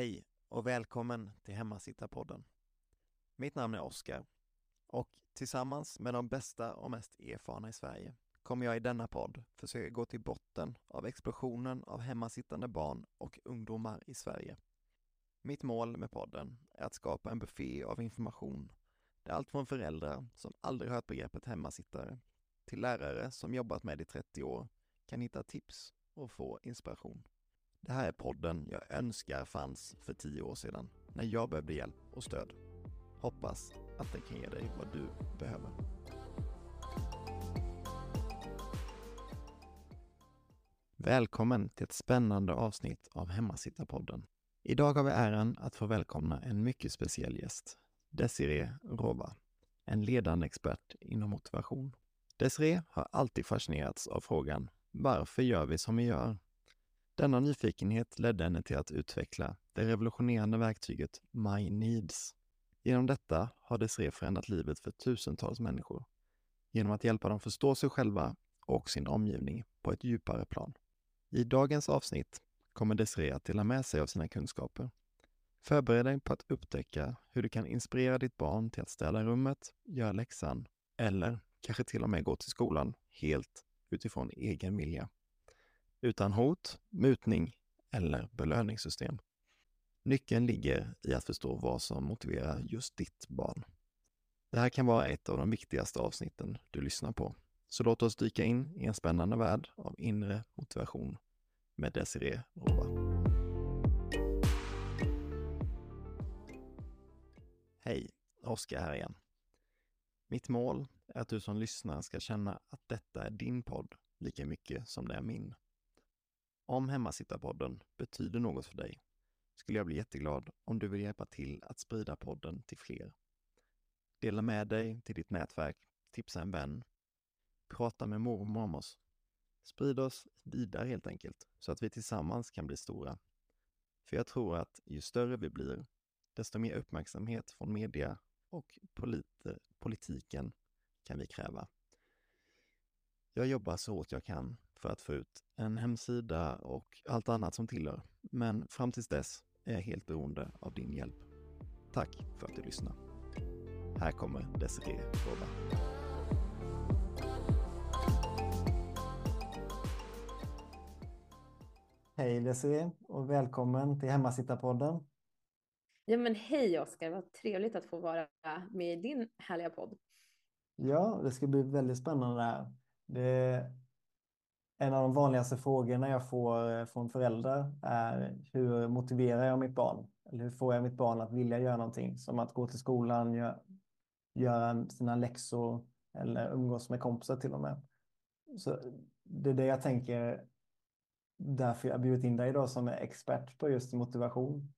Hej och välkommen till Hemmasittarpodden. Mitt namn är Oskar och tillsammans med de bästa och mest erfarna i Sverige kommer jag i denna podd försöka gå till botten av explosionen av hemmasittande barn och ungdomar i Sverige. Mitt mål med podden är att skapa en buffé av information där allt från föräldrar som aldrig hört begreppet hemmasittare till lärare som jobbat med det i 30 år kan hitta tips och få inspiration. Det här är podden jag önskar fanns för tio år sedan, när jag behövde hjälp och stöd. Hoppas att den kan ge dig vad du behöver. Välkommen till ett spännande avsnitt av Hemmasittarpodden. Idag har vi äran att få välkomna en mycket speciell gäst, Desiree Rova, en ledande expert inom motivation. Desiree har alltid fascinerats av frågan varför gör vi som vi gör? Denna nyfikenhet ledde henne till att utveckla det revolutionerande verktyget My Needs. Genom detta har Desiree förändrat livet för tusentals människor genom att hjälpa dem förstå sig själva och sin omgivning på ett djupare plan. I dagens avsnitt kommer Desiree att dela med sig av sina kunskaper. Förbered dig på att upptäcka hur du kan inspirera ditt barn till att städa rummet, göra läxan eller kanske till och med gå till skolan helt utifrån egen vilja utan hot, mutning eller belöningssystem. Nyckeln ligger i att förstå vad som motiverar just ditt barn. Det här kan vara ett av de viktigaste avsnitten du lyssnar på. Så låt oss dyka in i en spännande värld av inre motivation med Desiree Rova. Hej, Oskar här igen. Mitt mål är att du som lyssnar ska känna att detta är din podd lika mycket som det är min. Om Hemmasittarpodden betyder något för dig skulle jag bli jätteglad om du vill hjälpa till att sprida podden till fler. Dela med dig till ditt nätverk, tipsa en vän, prata med mormor om oss. Sprid oss vidare helt enkelt, så att vi tillsammans kan bli stora. För jag tror att ju större vi blir, desto mer uppmärksamhet från media och polit politiken kan vi kräva. Jag jobbar så hårt jag kan för att få ut en hemsida och allt annat som tillhör. Men fram tills dess är jag helt beroende av din hjälp. Tack för att du lyssnar. Här kommer Desiree fråga. Hej Desiree och välkommen till Hemmasittarpodden. Ja men hej Oskar, vad trevligt att få vara med i din härliga podd. Ja, det ska bli väldigt spännande här. Det en av de vanligaste frågorna jag får eh, från föräldrar är hur motiverar jag mitt barn? Eller hur får jag mitt barn att vilja göra någonting? Som att gå till skolan, göra, göra sina läxor eller umgås med kompisar till och med. Så det är det jag tänker, därför jag har bjudit in dig idag som är expert på just motivation.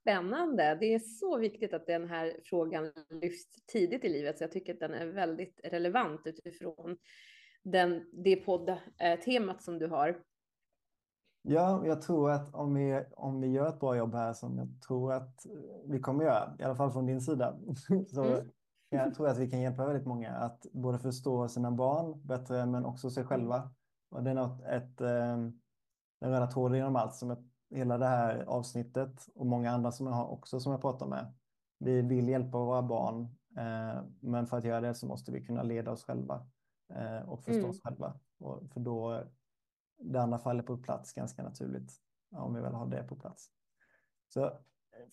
Spännande. Det är så viktigt att den här frågan lyfts tidigt i livet, så jag tycker att den är väldigt relevant utifrån den, det poddtemat som du har. Ja, jag tror att om vi, om vi gör ett bra jobb här som jag tror att vi kommer göra, i alla fall från din sida, så mm. jag tror att vi kan hjälpa väldigt många att både förstå sina barn bättre men också sig själva. Och det är något, ett, eh, en röda tråd genom allt som ett, hela det här avsnittet och många andra som jag har också som jag pratar med. Vi vill hjälpa våra barn, eh, men för att göra det så måste vi kunna leda oss själva. Eh, och förstå oss mm. själva. Och för då det andra faller på plats ganska naturligt om vi väl har det på plats. Så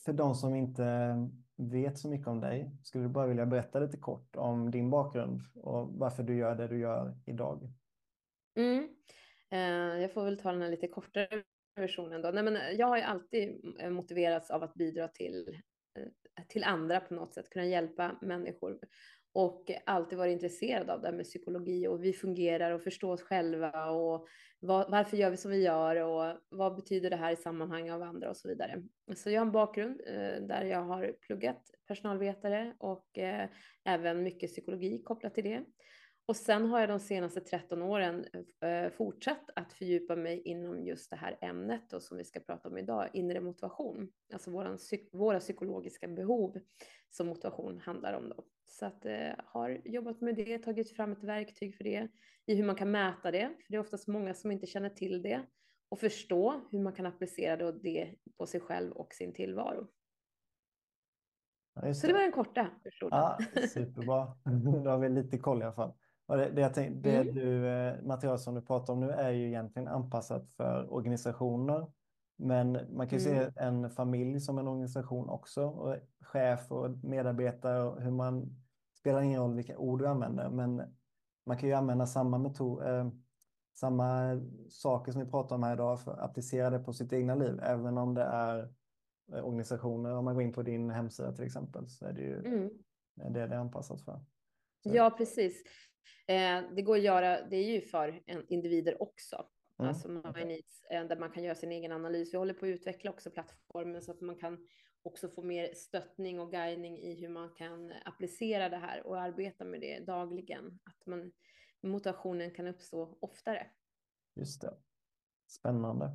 för de som inte vet så mycket om dig, skulle du bara vilja berätta lite kort om din bakgrund och varför du gör det du gör idag? Mm. Eh, jag får väl ta den här lite kortare versionen då. Nej, men jag har ju alltid motiverats av att bidra till, eh, till andra på något sätt, kunna hjälpa människor och alltid varit intresserad av det här med psykologi och vi fungerar och förstår oss själva och var, varför gör vi som vi gör och vad betyder det här i sammanhang av andra och så vidare. Så jag har en bakgrund eh, där jag har pluggat personalvetare och eh, även mycket psykologi kopplat till det. Och sen har jag de senaste 13 åren eh, fortsatt att fördjupa mig inom just det här ämnet och som vi ska prata om idag, inre motivation, alltså våran, våra psykologiska behov som motivation handlar om då. Så att eh, har jobbat med det, tagit fram ett verktyg för det, i hur man kan mäta det, för det är oftast många som inte känner till det och förstå hur man kan applicera det på sig själv och sin tillvaro. Ja, så det var den korta versionen. Ja, superbra. Då har vi lite koll i alla fall. Och det, det, tänkte, det mm. du, eh, material som du pratar om nu är ju egentligen anpassat för organisationer. Men man kan ju mm. se en familj som en organisation också. Och chef och medarbetare och hur man spelar ingen roll vilka ord du använder. Men man kan ju använda samma metod, eh, samma saker som vi pratar om här idag för att applicera det på sitt egna liv. Även om det är eh, organisationer. Om man går in på din hemsida till exempel så är det ju mm. det det är anpassat för. Så. Ja, precis. Eh, det går att göra, det är ju för individer också. Mm. Alltså needs, eh, där man kan göra sin egen analys. Vi håller på att utveckla också plattformen så att man kan också få mer stöttning och guidning i hur man kan applicera det här och arbeta med det dagligen. Att man, motivationen kan uppstå oftare. Just det. Spännande.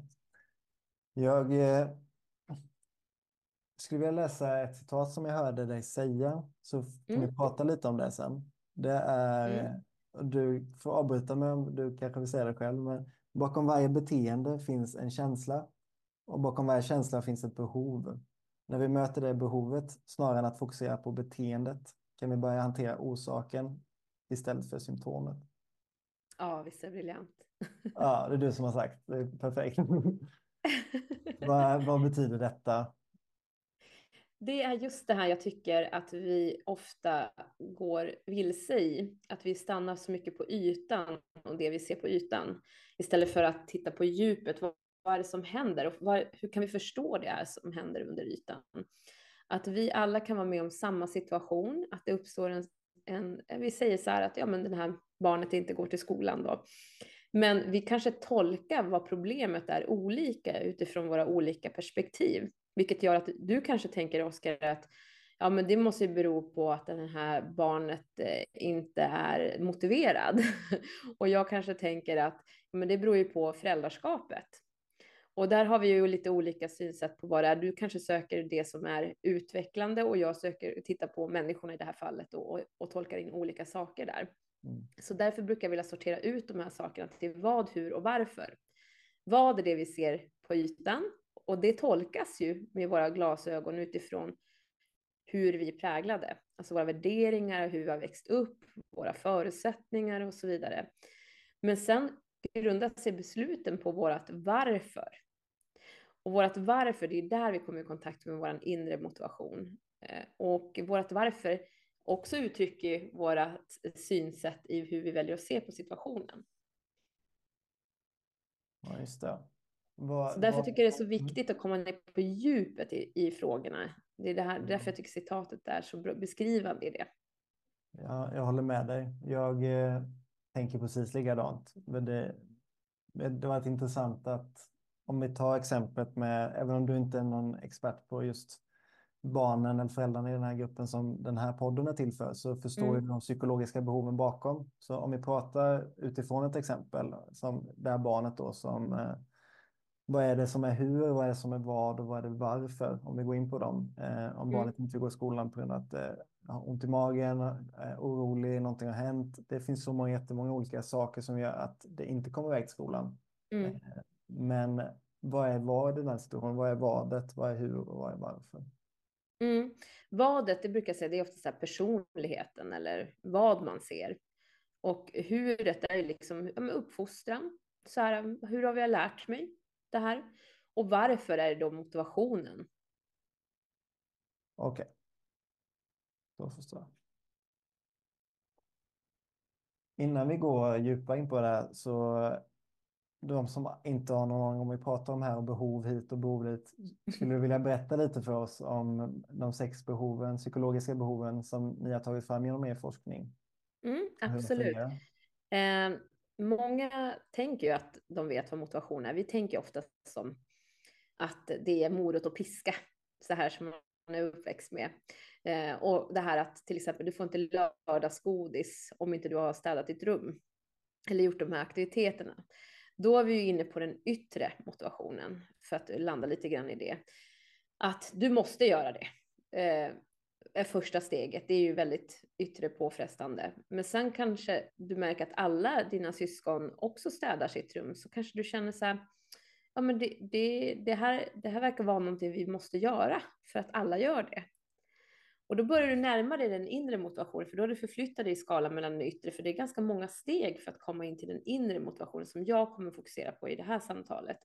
Jag eh, skulle vilja läsa ett citat som jag hörde dig säga, så kan mm. vi prata lite om det sen. Det är, mm. du får avbryta mig om du kanske vill säga det själv, men bakom varje beteende finns en känsla och bakom varje känsla finns ett behov. När vi möter det behovet, snarare än att fokusera på beteendet, kan vi börja hantera orsaken istället för symptomet. Ja, visst är det briljant. Ja, det är du som har sagt. Det är perfekt. vad, vad betyder detta? Det är just det här jag tycker att vi ofta går vilse i. Att vi stannar så mycket på ytan och det vi ser på ytan. Istället för att titta på djupet. Vad, vad är det som händer och vad, hur kan vi förstå det här som händer under ytan? Att vi alla kan vara med om samma situation. Att det uppstår en, en vi säger så här att ja, men det här barnet inte går till skolan då. Men vi kanske tolkar vad problemet är olika utifrån våra olika perspektiv. Vilket gör att du kanske tänker, Oskar, att ja, men det måste ju bero på att det här barnet eh, inte är motiverad. och jag kanske tänker att men det beror ju på föräldraskapet. Och där har vi ju lite olika synsätt på vad det är. Du kanske söker det som är utvecklande och jag söker titta på människorna i det här fallet och, och, och tolkar in olika saker där. Mm. Så därför brukar jag vilja sortera ut de här sakerna till vad, hur och varför. Vad är det vi ser på ytan? Och det tolkas ju med våra glasögon utifrån hur vi är präglade, alltså våra värderingar, hur vi har växt upp, våra förutsättningar och så vidare. Men sen grundar sig besluten på vårt varför. Och vårt varför, det är där vi kommer i kontakt med vår inre motivation. Eh, och vårt varför också uttrycker vårt synsätt i hur vi väljer att se på situationen. Ja, just det. Vad, så därför vad... tycker jag det är så viktigt att komma ner på djupet i, i frågorna. Det är det här, mm. därför jag tycker citatet är så beskrivande i det. Ja, jag håller med dig. Jag eh, tänker precis likadant. Men det, det var intressant att om vi tar exemplet med, även om du inte är någon expert på just barnen eller föräldrarna i den här gruppen som den här podden är till för så förstår mm. ju de psykologiska behoven bakom. Så om vi pratar utifrån ett exempel som det här barnet då som eh, vad är det som är hur, vad är det som är vad och vad är det varför? Om vi går in på dem. Eh, om mm. barnet inte går i skolan på grund av att eh, har ont i magen, är orolig, någonting har hänt. Det finns så många, jättemånga olika saker som gör att det inte kommer iväg till skolan. Mm. Eh, men vad är vad i den här situationen? Vad är vadet? Vad är hur och vad är varför? Mm. Vadet, det brukar jag säga, det är ofta så personligheten eller vad man ser. Och huret är liksom ja, uppfostran. Så här, hur har vi lärt mig det här? Och varför är det då motivationen? Okej. Okay. Då förstår jag. Innan vi går djupare in på det här så de som inte har någon aning om vi pratar om här och behov hit och behov dit. Skulle du vilja berätta lite för oss om de sex behoven, psykologiska behoven som ni har tagit fram genom er forskning? Mm, absolut. Eh, många tänker ju att de vet vad motivation är. Vi tänker ofta som att det är morot och piska, så här som man är uppväxt med. Eh, och det här att till exempel du får inte lördagsgodis om inte du har städat ditt rum eller gjort de här aktiviteterna. Då är vi ju inne på den yttre motivationen för att landa lite grann i det. Att du måste göra det. Eh, är första steget. Det är ju väldigt yttre påfrestande. Men sen kanske du märker att alla dina syskon också städar sitt rum. Så kanske du känner så här, ja, men det, det, det, här, det här verkar vara någonting vi måste göra för att alla gör det. Och då börjar du närma dig den inre motivationen, för då har du förflyttat dig i skalan mellan den yttre, för det är ganska många steg för att komma in till den inre motivationen som jag kommer fokusera på i det här samtalet.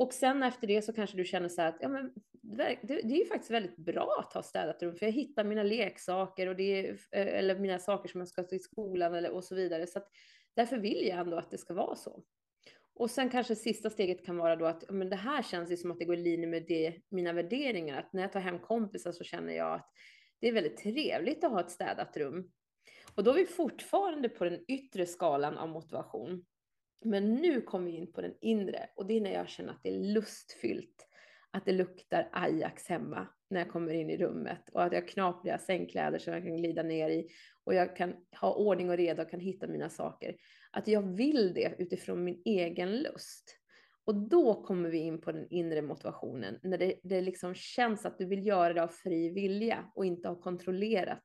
Och sen efter det så kanske du känner så här att ja, men det, det är ju faktiskt väldigt bra att ha städat rum, för jag hittar mina leksaker och det är, eh, eller mina saker som jag ska till skolan eller, och så vidare. Så att därför vill jag ändå att det ska vara så. Och sen kanske sista steget kan vara då att men det här känns ju som att det går i linje med det, mina värderingar. Att när jag tar hem kompisar så känner jag att det är väldigt trevligt att ha ett städat rum. Och då är vi fortfarande på den yttre skalan av motivation. Men nu kommer vi in på den inre och det är när jag känner att det är lustfyllt. Att det luktar Ajax hemma när jag kommer in i rummet och att jag har knapriga sängkläder som jag kan glida ner i och jag kan ha ordning och reda och kan hitta mina saker. Att jag vill det utifrån min egen lust. Och då kommer vi in på den inre motivationen, när det, det liksom känns att du vill göra det av fri vilja och inte av kontrollerat,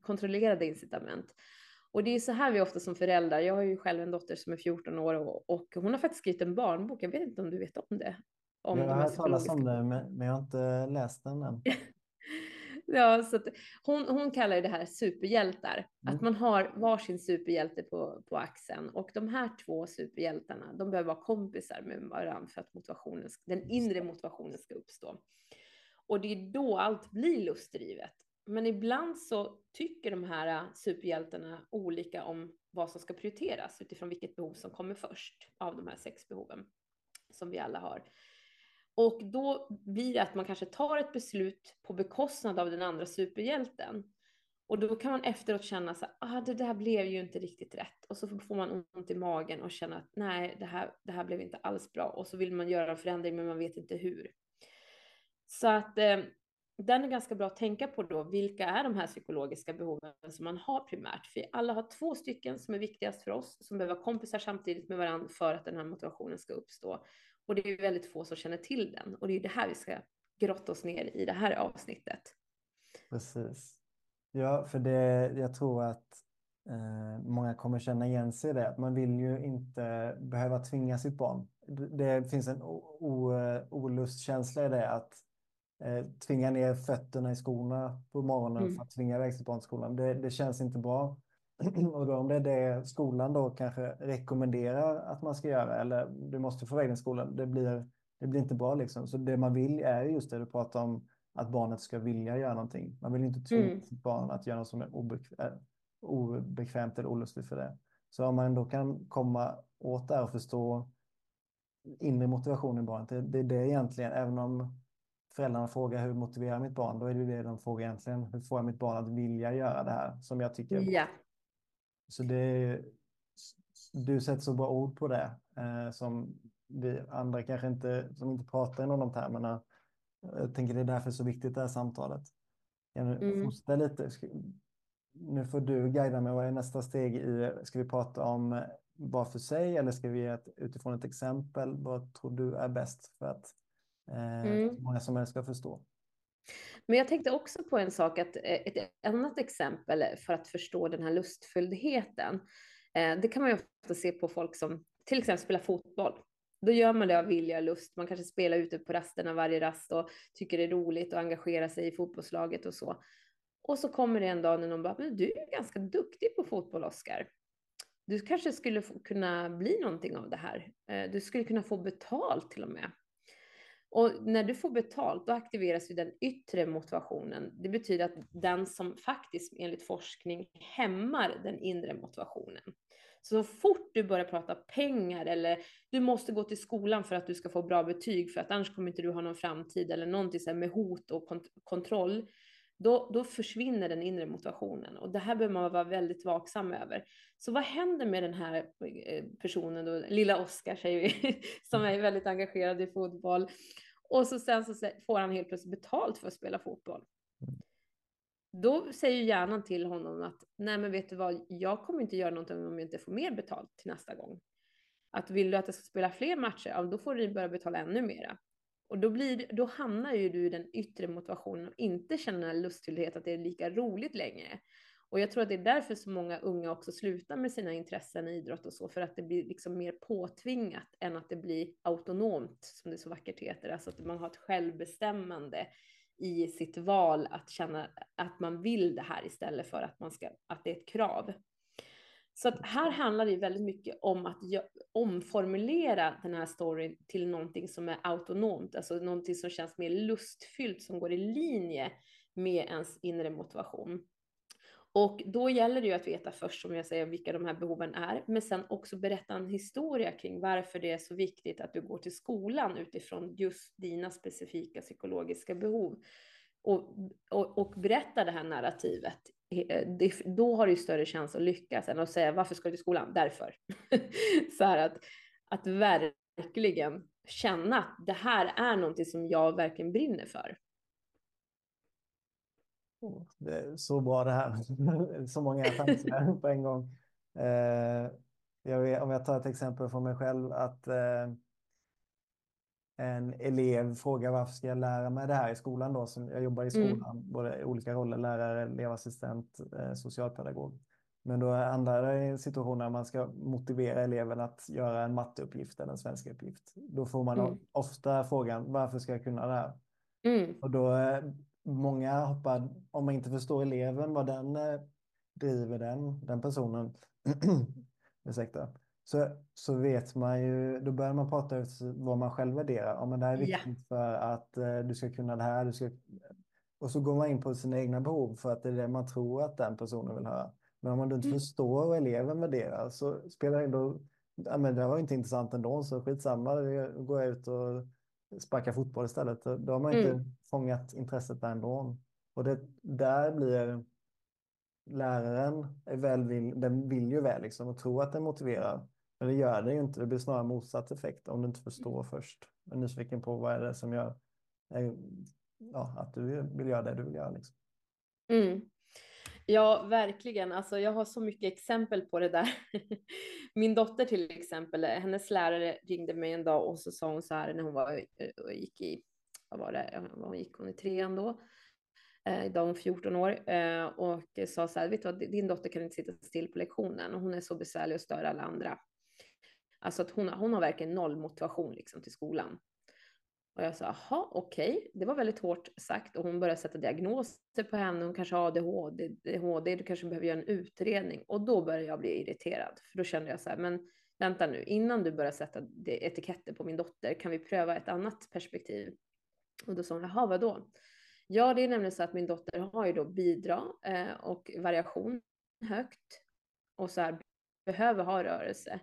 kontrollerade incitament. Och det är så här vi ofta som föräldrar, jag har ju själv en dotter som är 14 år och, och hon har faktiskt skrivit en barnbok, jag vet inte om du vet om det? Om jag har hört talas om det, men jag har inte läst den än. Ja, så hon, hon kallar det här superhjältar. Mm. Att man har varsin superhjälte på, på axeln. Och de här två superhjältarna, de behöver vara kompisar med varandra för att motivationen, den inre motivationen ska uppstå. Och det är då allt blir lustdrivet. Men ibland så tycker de här äh, superhjältarna olika om vad som ska prioriteras utifrån vilket behov som kommer först av de här sex behoven som vi alla har. Och då blir det att man kanske tar ett beslut på bekostnad av den andra superhjälten. Och då kan man efteråt känna så ah, det där blev ju inte riktigt rätt. Och så får man ont i magen och känner att nej, det här, det här blev inte alls bra. Och så vill man göra en förändring, men man vet inte hur. Så att eh, den är ganska bra att tänka på då. Vilka är de här psykologiska behoven som man har primärt? För alla har två stycken som är viktigast för oss, som behöver vara kompisar samtidigt med varandra för att den här motivationen ska uppstå. Och det är väldigt få som känner till den. Och det är det här vi ska grotta oss ner i det här avsnittet. Precis. Ja, för det, jag tror att eh, många kommer känna igen sig i det. Man vill ju inte behöva tvinga sitt barn. Det finns en olustkänsla i det att eh, tvinga ner fötterna i skorna på morgonen mm. för att tvinga iväg sitt barn till skolan. Det, det känns inte bra. Och då om det är det skolan då kanske rekommenderar att man ska göra eller du måste få iväg den skolan, det blir, det blir inte bra liksom. Så det man vill är just det du pratar om, att barnet ska vilja göra någonting. Man vill inte tvinga mm. sitt barn att göra något som är obekvämt, äh, obekvämt eller olustigt för det. Så om man då kan komma åt det och förstå inre motivation i barnet, det, det är det egentligen, även om föräldrarna frågar hur motiverar mitt barn, då är det det de frågar egentligen. Hur får jag mitt barn att vilja göra det här som jag tycker ja. Så det, du sätter så bra ord på det eh, som vi andra kanske inte, som inte pratar inom de termerna. Jag tänker det är därför så viktigt det här samtalet. Kan du mm. lite? Nu får du guida mig. Vad är nästa steg i? Ska vi prata om var för sig eller ska vi ge ett, utifrån ett exempel? Vad tror du är bäst för att mm. många som helst ska förstå? Men jag tänkte också på en sak, att eh, ett annat exempel för att förstå den här lustfylldheten. Eh, det kan man ju ofta se på folk som till exempel spelar fotboll. Då gör man det av vilja och lust. Man kanske spelar ute på rasterna varje rast och tycker det är roligt och engagerar sig i fotbollslaget och så. Och så kommer det en dag när någon bara, men du är ganska duktig på fotboll, Oskar. Du kanske skulle kunna bli någonting av det här. Eh, du skulle kunna få betalt till och med. Och när du får betalt, då aktiveras ju den yttre motivationen. Det betyder att den som faktiskt enligt forskning hämmar den inre motivationen. Så, så fort du börjar prata pengar eller du måste gå till skolan för att du ska få bra betyg för att annars kommer inte du ha någon framtid eller någonting så med hot och kont kontroll, då, då försvinner den inre motivationen och det här behöver man vara väldigt vaksam över. Så vad händer med den här eh, personen då, lilla Oskar säger vi, som är väldigt engagerad i fotboll och så sen så får han helt plötsligt betalt för att spela fotboll. Då säger hjärnan till honom att nej, men vet du vad, jag kommer inte göra någonting om jag inte får mer betalt till nästa gång. Att vill du att jag ska spela fler matcher, ja, då får du börja betala ännu mera. Och då, blir, då hamnar ju du i den yttre motivationen och inte känner lustfylldhet att det är lika roligt längre. Och jag tror att det är därför så många unga också slutar med sina intressen i idrott och så, för att det blir liksom mer påtvingat än att det blir autonomt, som det så vackert heter, alltså att man har ett självbestämmande i sitt val att känna att man vill det här istället för att, man ska, att det är ett krav. Så att här handlar det väldigt mycket om att omformulera den här storyn till någonting som är autonomt, alltså någonting som känns mer lustfyllt, som går i linje med ens inre motivation. Och då gäller det ju att veta först, som jag säger, vilka de här behoven är, men sen också berätta en historia kring varför det är så viktigt att du går till skolan utifrån just dina specifika psykologiska behov. Och, och, och berätta det här narrativet. Eh, då har du större chans att lyckas än att säga varför ska du till skolan? Därför. så här att, att verkligen känna att det här är någonting som jag verkligen brinner för. Det är så bra det här. så många tankar på en gång. Eh, jag vet, om jag tar ett exempel från mig själv att eh, en elev frågar varför ska jag lära mig det här i skolan då? Som jag jobbar i mm. skolan, mm. både i olika roller, lärare, elevassistent, eh, socialpedagog. Men då handlar det situationer där man ska motivera eleven att göra en matteuppgift eller en svenska uppgift. Då får man mm. ofta frågan varför ska jag kunna det här? Mm. Och då många hoppar, om man inte förstår eleven, vad den eh, driver den, den personen, ursäkta, så, så vet man ju, då börjar man prata ut vad man själv värderar. Ja, men det här är viktigt ja. för att uh, du ska kunna det här. Du ska... Och så går man in på sina egna behov för att det är det man tror att den personen vill höra. Men om man inte mm. förstår vad eleven värderar så spelar det då, ja, men det var inte intressant ändå, så skitsamma, då går jag ut och sparka fotboll istället. Då har man inte mm. fångat intresset där ändå. Och det, där blir läraren är väl vill, den vill ju väl liksom och tror att den motiverar. Men det gör det ju inte. Det blir snarare motsatt effekt om du inte förstår först. Jag är nyfiken på vad är det som gör ja, att du vill göra det du vill göra. Liksom. Mm. Ja, verkligen. Alltså, jag har så mycket exempel på det där. Min dotter till exempel, hennes lärare ringde mig en dag och så sa hon så här när hon var, eh, gick i, vad var det, vad gick hon i trean då? Eh, idag är hon 14 år eh, och sa så här, vet du vad, din dotter kan inte sitta still på lektionen och hon är så besvärlig och stör alla andra. Alltså att hon, hon har verkligen noll motivation liksom till skolan. Och jag sa, jaha, okej, okay. det var väldigt hårt sagt och hon började sätta diagnoser på henne, hon kanske har ADHD, ADHD, du kanske behöver göra en utredning. Och då började jag bli irriterad, för då kände jag så här, men vänta nu, innan du börjar sätta etiketter på min dotter, kan vi pröva ett annat perspektiv? Och då sa hon, jaha, vadå? Ja, det är nämligen så att min dotter har ju då bidra eh, och variation högt och så här, behöver ha rörelse.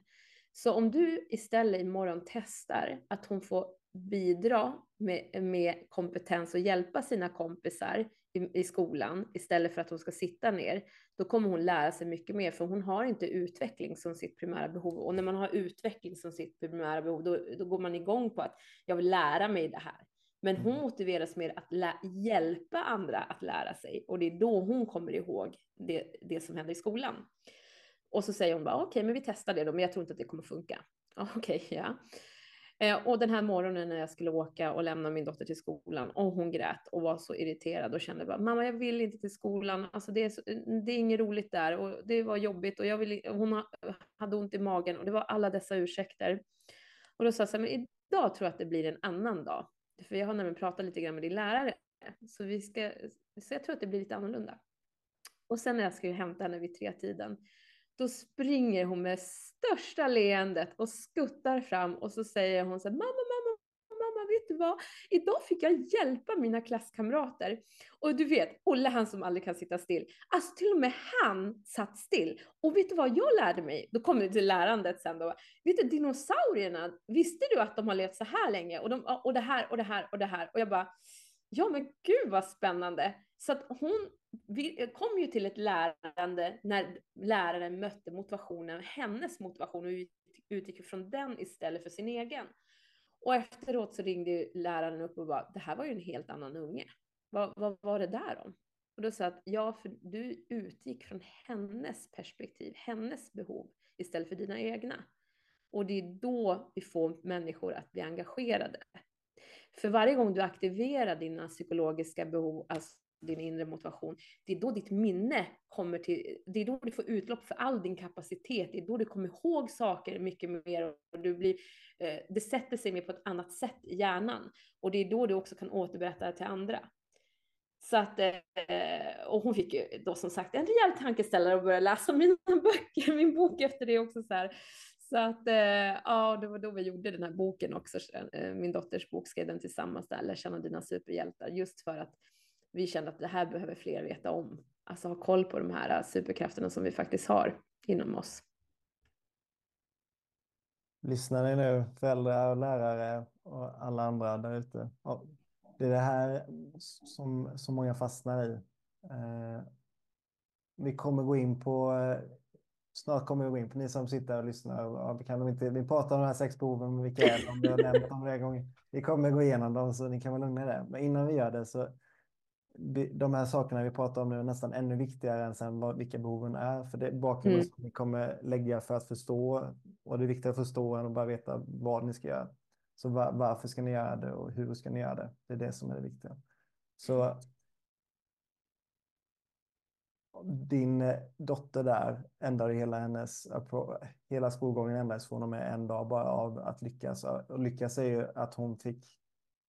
Så om du istället imorgon testar att hon får bidra med, med kompetens och hjälpa sina kompisar i, i, skolan istället för att hon ska sitta ner, då kommer hon lära sig mycket mer för hon har inte utveckling som sitt primära behov. Och när man har utveckling som sitt primära behov, då, då går man igång på att jag vill lära mig det här. Men hon mm. motiveras med att hjälpa andra att lära sig och det är då hon kommer ihåg det, det som händer i skolan. Och så säger hon bara okej, okay, men vi testar det då, men jag tror inte att det kommer funka. Okej, okay, ja. Eh, och den här morgonen när jag skulle åka och lämna min dotter till skolan och hon grät och var så irriterad och kände bara mamma jag vill inte till skolan, alltså det är, så, det är inget roligt där och det var jobbigt och jag vill, hon hade ont i magen och det var alla dessa ursäkter. Och då sa jag så här, men idag tror jag att det blir en annan dag. För jag har nämligen pratat lite grann med din lärare så vi ska, så jag tror att det blir lite annorlunda. Och sen när jag ska hämta henne vid tre tiden då springer hon med största leendet och skuttar fram och så säger hon så här, mamma, mamma, mamma, vet du vad? Idag fick jag hjälpa mina klasskamrater. Och du vet, Olle han som aldrig kan sitta still. Alltså till och med han satt still. Och vet du vad jag lärde mig? Då kommer vi till lärandet sen då. Vet du, dinosaurierna, visste du att de har levt så här länge? Och, de, och det här och det här och det här. Och jag bara, ja men gud vad spännande. Så att hon vi kom ju till ett lärande när läraren mötte motivationen, hennes motivation och utgick från den istället för sin egen. Och efteråt så ringde läraren upp och bara, det här var ju en helt annan unge. Vad, vad var det där om? Och då sa jag att ja, för du utgick från hennes perspektiv, hennes behov istället för dina egna. Och det är då vi får människor att bli engagerade. För varje gång du aktiverar dina psykologiska behov, alltså din inre motivation, det är då ditt minne kommer till, det är då du får utlopp för all din kapacitet, det är då du kommer ihåg saker mycket mer och du blir, eh, det sätter sig mer på ett annat sätt i hjärnan och det är då du också kan återberätta det till andra. Så att, eh, och hon fick ju då som sagt en rejäl tankeställare och började läsa mina böcker, min bok efter det också så här. Så att eh, ja, det var då vi gjorde den här boken också. Eh, min dotters bok skrev den tillsammans där, Lär känna dina superhjältar, just för att vi kände att det här behöver fler veta om. Alltså ha koll på de här äh, superkrafterna som vi faktiskt har inom oss. Lyssnar ni nu, föräldrar och lärare och alla andra där ute? Det är det här som, som många fastnar i. Eh, vi kommer gå in på, eh, snart kommer vi gå in på, ni som sitter och lyssnar, kan inte, vi pratar om de här sex behoven, vilka är de, vi har nämnt dem flera gånger. Vi kommer gå igenom dem så ni kan vara lugna i det. Men innan vi gör det så de här sakerna vi pratar om nu är nästan ännu viktigare än sen vad, vilka behoven är. För det är bakgrunden mm. som ni kommer lägga för att förstå. Och det är viktigt att förstå än att bara veta vad ni ska göra. Så var, varför ska ni göra det och hur ska ni göra det? Det är det som är det viktiga. Så din eh, dotter där ändrade hela hennes, hela skolgången ändrades från och med en dag bara av att lyckas. Och lyckas är ju att hon fick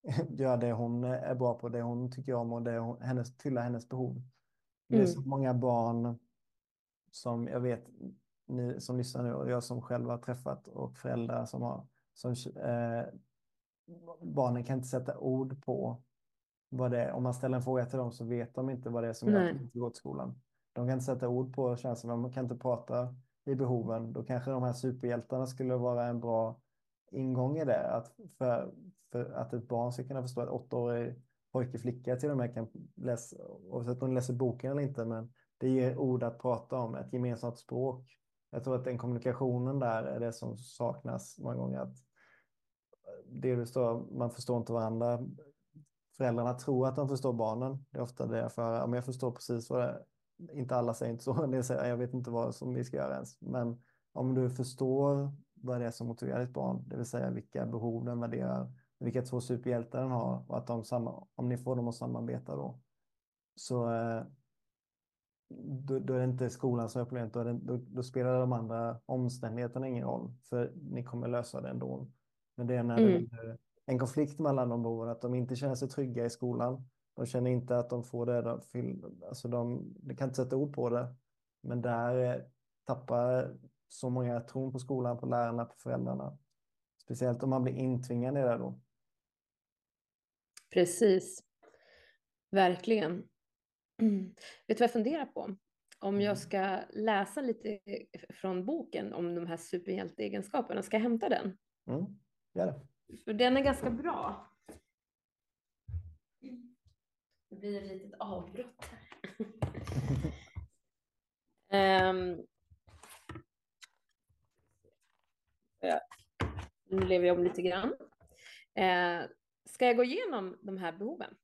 göra det hon är bra på, det hon tycker om och det hon, hennes, fylla hennes behov. Det är mm. så många barn som jag vet, ni som lyssnar nu och jag som själv har träffat och föräldrar som har, som, eh, barnen kan inte sätta ord på vad det är. Om man ställer en fråga till dem så vet de inte vad det är som gör att de inte går till skolan. De kan inte sätta ord på känslorna, de kan inte prata i behoven. Då kanske de här superhjältarna skulle vara en bra ingång i det. Att för, för att ett barn ska kunna förstå att åttaårig pojke, flicka till och med kan läsa, oavsett om de läser boken eller inte, men det ger ord att prata om, ett gemensamt språk. Jag tror att den kommunikationen där är det som saknas många gånger. Att det står, man förstår inte varandra. Föräldrarna tror att de förstår barnen. Det är ofta det jag får höra. jag förstår precis vad det är. Inte alla säger inte så. Det säger, jag vet inte vad som vi ska göra ens. Men om du förstår vad det är som motiverar ditt barn, det vill säga vilka behov den värderar, vilka två superhjältar den har och att de samma, om ni får dem att samarbeta då, så eh, då, då är det inte skolan som är problemet, då, då, då, spelar de andra omständigheterna ingen roll, för ni kommer lösa det ändå. Men det är när mm. det är en konflikt mellan de behoven, att de inte känner sig trygga i skolan, de känner inte att de får det, de, alltså de, de kan inte sätta ord på det, men där eh, tappar så många tron på skolan, på lärarna, på föräldrarna. Speciellt om man blir intvingad i det då. Precis. Verkligen. Vet du vad jag funderar på? Om jag mm. ska läsa lite från boken om de här superhjälteegenskaperna, ska jag hämta den? Mm, gör det. För den är ganska bra. Det blir ett litet avbrott här. um, Nu lever jag om lite grann. Eh, ska jag gå igenom de här behoven?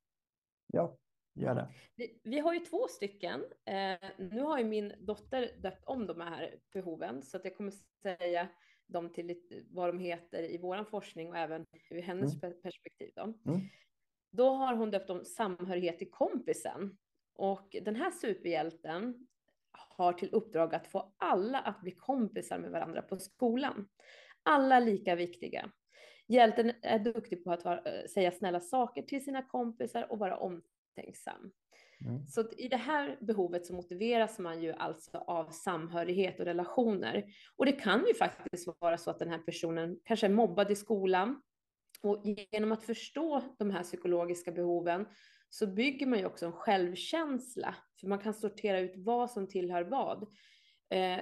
Ja, gör det. Vi, vi har ju två stycken. Eh, nu har ju min dotter döpt om de här behoven så att jag kommer säga dem till lite, vad de heter i vår forskning och även ur hennes mm. perspektiv. Då. Mm. då har hon döpt om samhörighet till kompisen. Och den här superhjälten har till uppdrag att få alla att bli kompisar med varandra på skolan. Alla lika viktiga. Hjälten är duktig på att vara, eh, säga snälla saker till sina kompisar och vara omtänksam. Mm. Så i det här behovet så motiveras man ju alltså av samhörighet och relationer. Och det kan ju faktiskt vara så att den här personen kanske är mobbad i skolan. Och genom att förstå de här psykologiska behoven så bygger man ju också en självkänsla. För man kan sortera ut vad som tillhör vad. Eh,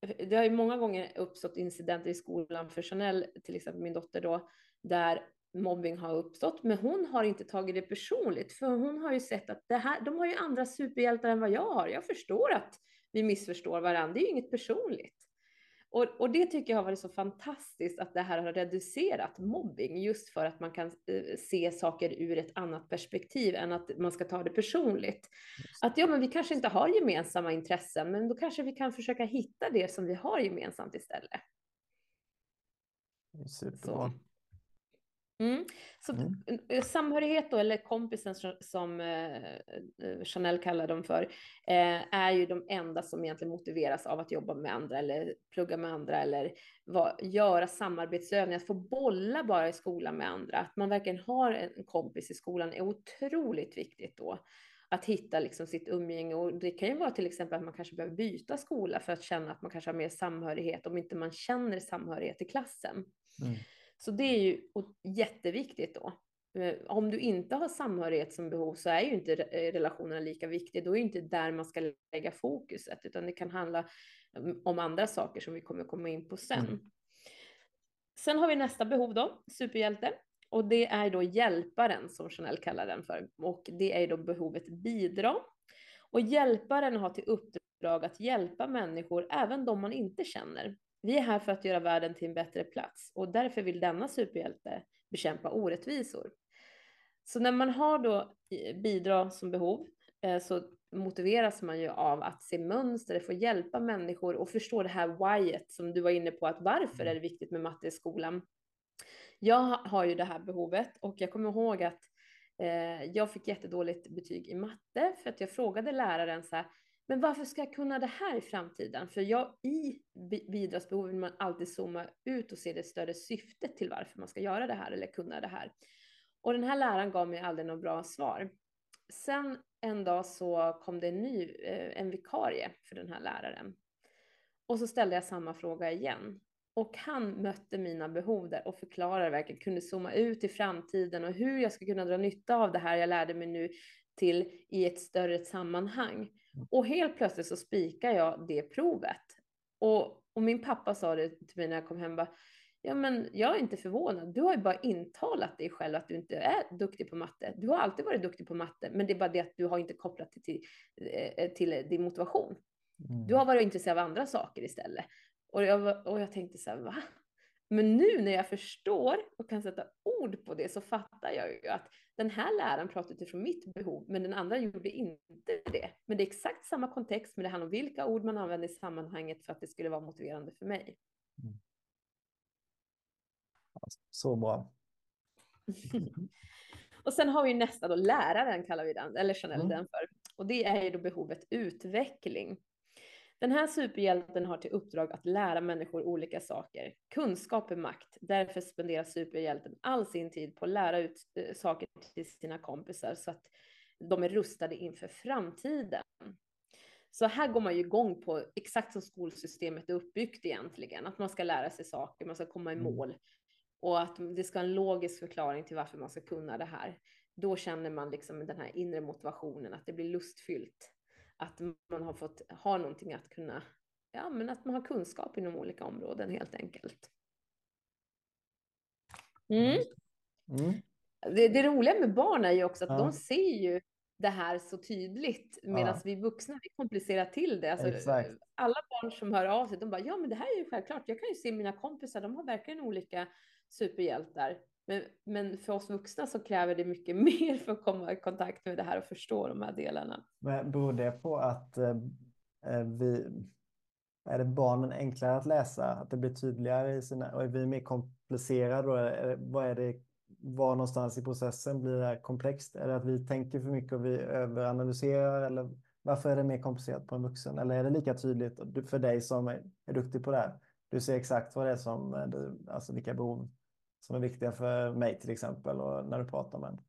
det har ju många gånger uppstått incidenter i skolan för Chanel, till exempel min dotter då, där mobbing har uppstått, men hon har inte tagit det personligt, för hon har ju sett att det här, de har ju andra superhjältar än vad jag har. Jag förstår att vi missförstår varandra, det är ju inget personligt. Och, och, det tycker jag har varit så fantastiskt att det här har reducerat mobbing just för att man kan eh, se saker ur ett annat perspektiv än att man ska ta det personligt. Att ja, men vi kanske inte har gemensamma intressen, men då kanske vi kan försöka hitta det som vi har gemensamt istället. Superbra. Mm. Så mm. samhörighet då, eller kompisen som eh, Chanel kallar dem för, eh, är ju de enda som egentligen motiveras av att jobba med andra eller plugga med andra eller va, göra samarbetsövningar, att få bolla bara i skolan med andra. Att man verkligen har en kompis i skolan är otroligt viktigt då. Att hitta liksom sitt umgänge och det kan ju vara till exempel att man kanske behöver byta skola för att känna att man kanske har mer samhörighet om inte man känner samhörighet i klassen. Mm. Så det är ju jätteviktigt då. Eh, om du inte har samhörighet som behov så är ju inte eh, relationerna lika viktiga. Då är det inte där man ska lägga fokuset, utan det kan handla mm, om andra saker som vi kommer komma in på sen. Mm. Sen har vi nästa behov då, superhjälte. Och det är då hjälparen som Chanel kallar den för. Och det är då behovet bidra. Och hjälparen har till uppdrag att hjälpa människor, även de man inte känner. Vi är här för att göra världen till en bättre plats och därför vill denna superhjälte bekämpa orättvisor. Så när man har då bidra som behov eh, så motiveras man ju av att se mönster, få hjälpa människor och förstå det här whyet som du var inne på, att varför är det viktigt med matte i skolan? Jag har ju det här behovet och jag kommer ihåg att eh, jag fick jättedåligt betyg i matte för att jag frågade läraren så här, men varför ska jag kunna det här i framtiden? För jag, i bidragsbehov vill man alltid zooma ut och se det större syftet till varför man ska göra det här eller kunna det här. Och den här läraren gav mig aldrig något bra svar. Sen en dag så kom det en ny, eh, en vikarie för den här läraren. Och så ställde jag samma fråga igen. Och han mötte mina behov där och förklarade verkligen, kunde zooma ut i framtiden och hur jag ska kunna dra nytta av det här jag lärde mig nu till i ett större sammanhang. Och helt plötsligt så spikar jag det provet. Och, och min pappa sa det till mig när jag kom hem, bara, ja men jag är inte förvånad, du har ju bara intalat dig själv att du inte är duktig på matte. Du har alltid varit duktig på matte, men det är bara det att du har inte kopplat det till, eh, till din motivation. Mm. Du har varit intresserad av andra saker istället. Och jag, och jag tänkte så här, va? Men nu när jag förstår och kan sätta ord på det så fattar jag ju att den här läraren pratade utifrån mitt behov, men den andra gjorde inte det. Men det är exakt samma kontext, men det handlar om vilka ord man använder i sammanhanget för att det skulle vara motiverande för mig. Mm. Så bra. och sen har vi nästa då, läraren kallar vi den, eller Chanel mm. den för. Och det är ju då behovet utveckling. Den här superhjälten har till uppdrag att lära människor olika saker. Kunskap är makt. Därför spenderar superhjälten all sin tid på att lära ut eh, saker till sina kompisar så att de är rustade inför framtiden. Så här går man ju igång på exakt som skolsystemet är uppbyggt egentligen, att man ska lära sig saker, man ska komma i mm. mål och att det ska ha en logisk förklaring till varför man ska kunna det här. Då känner man liksom den här inre motivationen, att det blir lustfyllt att man har fått ha någonting att kunna, ja men att man har kunskap inom olika områden helt enkelt. Mm. Mm. Det, det, roliga med barn är ju också att ja. de ser ju det här så tydligt medan ja. vi vuxna vi komplicerar till det. Alltså, alla barn som hör av sig, de bara ja men det här är ju självklart. Jag kan ju se mina kompisar, de har verkligen olika superhjältar. Men, men för oss vuxna så kräver det mycket mer för att komma i kontakt med det här och förstå de här delarna. Men beror det på att eh, eh, vi är det barnen enklare att läsa, att det blir tydligare i sina, och är vi mer komplicerade då? Är, vad är det, var någonstans i processen blir det här komplext? Är det att vi tänker för mycket och vi överanalyserar eller varför är det mer komplicerat på en vuxen? Eller är det lika tydligt för dig som är, är duktig på det här? Du ser exakt vad det är som, eh, du, alltså vilka behov som är viktiga för mig till exempel och när du pratar med en?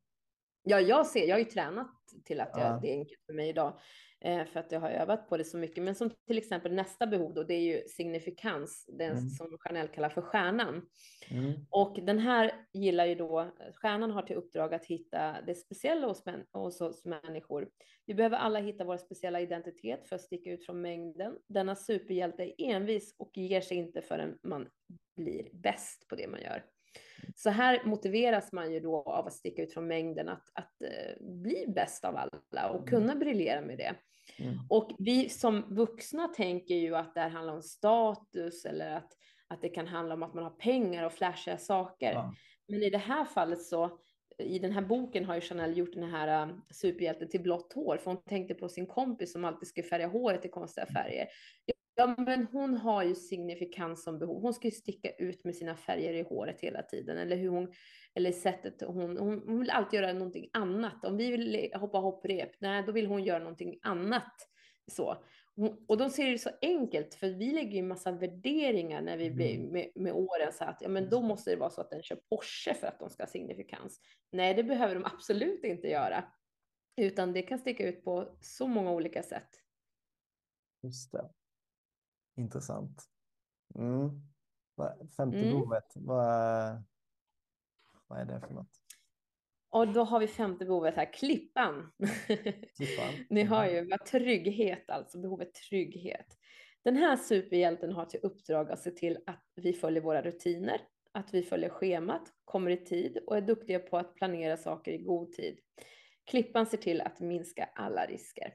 Ja, jag ser, jag har ju tränat till att jag, ja. det är enkelt för mig idag eh, för att jag har övat på det så mycket. Men som till exempel nästa behov då, det är ju signifikans, den mm. som Chanel kallar för stjärnan. Mm. Och den här gillar ju då, stjärnan har till uppdrag att hitta det speciella hos, män, hos oss människor. Vi behöver alla hitta vår speciella identitet för att sticka ut från mängden. Denna superhjälte är envis och ger sig inte förrän man blir bäst på det man gör. Så här motiveras man ju då av att sticka ut från mängden, att, att uh, bli bäst av alla och mm. kunna briljera med det. Mm. Och vi som vuxna tänker ju att det här handlar om status eller att, att det kan handla om att man har pengar och flashiga saker. Ja. Men i det här fallet så, i den här boken har ju Chanel gjort den här uh, superhjälten till blått hår, för hon tänkte på sin kompis som alltid skulle färga håret i konstiga färger. Ja, men hon har ju signifikans som behov. Hon ska ju sticka ut med sina färger i håret hela tiden. Eller hur hon, eller sättet hon, hon, hon vill alltid göra någonting annat. Om vi vill hoppa hopprep, nej, då vill hon göra någonting annat. Så. Och de ser det så enkelt, för vi lägger ju massa värderingar när vi blir mm. med, med åren, så att ja, men då måste det vara så att den kör Porsche för att de ska ha signifikans. Nej, det behöver de absolut inte göra, utan det kan sticka ut på så många olika sätt. Just det. Intressant. Mm. Femte mm. behovet, vad, vad är det för något? Och då har vi femte behovet här, klippan. klippan. Ni har ju vad trygghet, alltså behovet trygghet. Den här superhjälten har till uppdrag att se till att vi följer våra rutiner, att vi följer schemat, kommer i tid och är duktiga på att planera saker i god tid. Klippan ser till att minska alla risker.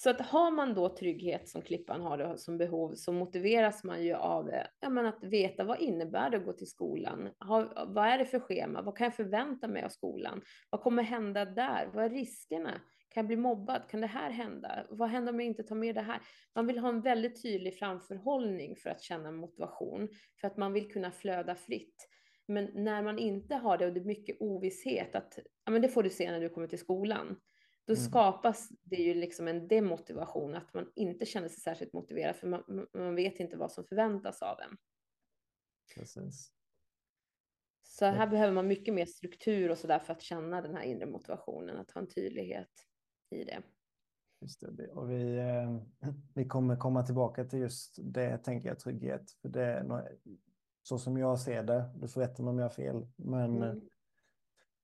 Så att har man då trygghet som Klippan har det som behov så motiveras man ju av eh, ja, men att veta vad innebär det att gå till skolan? Ha, vad är det för schema? Vad kan jag förvänta mig av skolan? Vad kommer hända där? Vad är riskerna? Kan jag bli mobbad? Kan det här hända? Vad händer om jag inte tar med det här? Man vill ha en väldigt tydlig framförhållning för att känna motivation, för att man vill kunna flöda fritt. Men när man inte har det och det är mycket ovisshet, att ja, men det får du se när du kommer till skolan då mm. skapas det ju liksom en demotivation, att man inte känner sig särskilt motiverad, för man, man vet inte vad som förväntas av en. Precis. Så här ja. behöver man mycket mer struktur och så där för att känna den här inre motivationen, att ha en tydlighet i det. Just det. Och vi, eh, vi kommer komma tillbaka till just det, tänker jag, trygghet. För det så som jag ser det, du får rätta mig om jag har fel, men mm.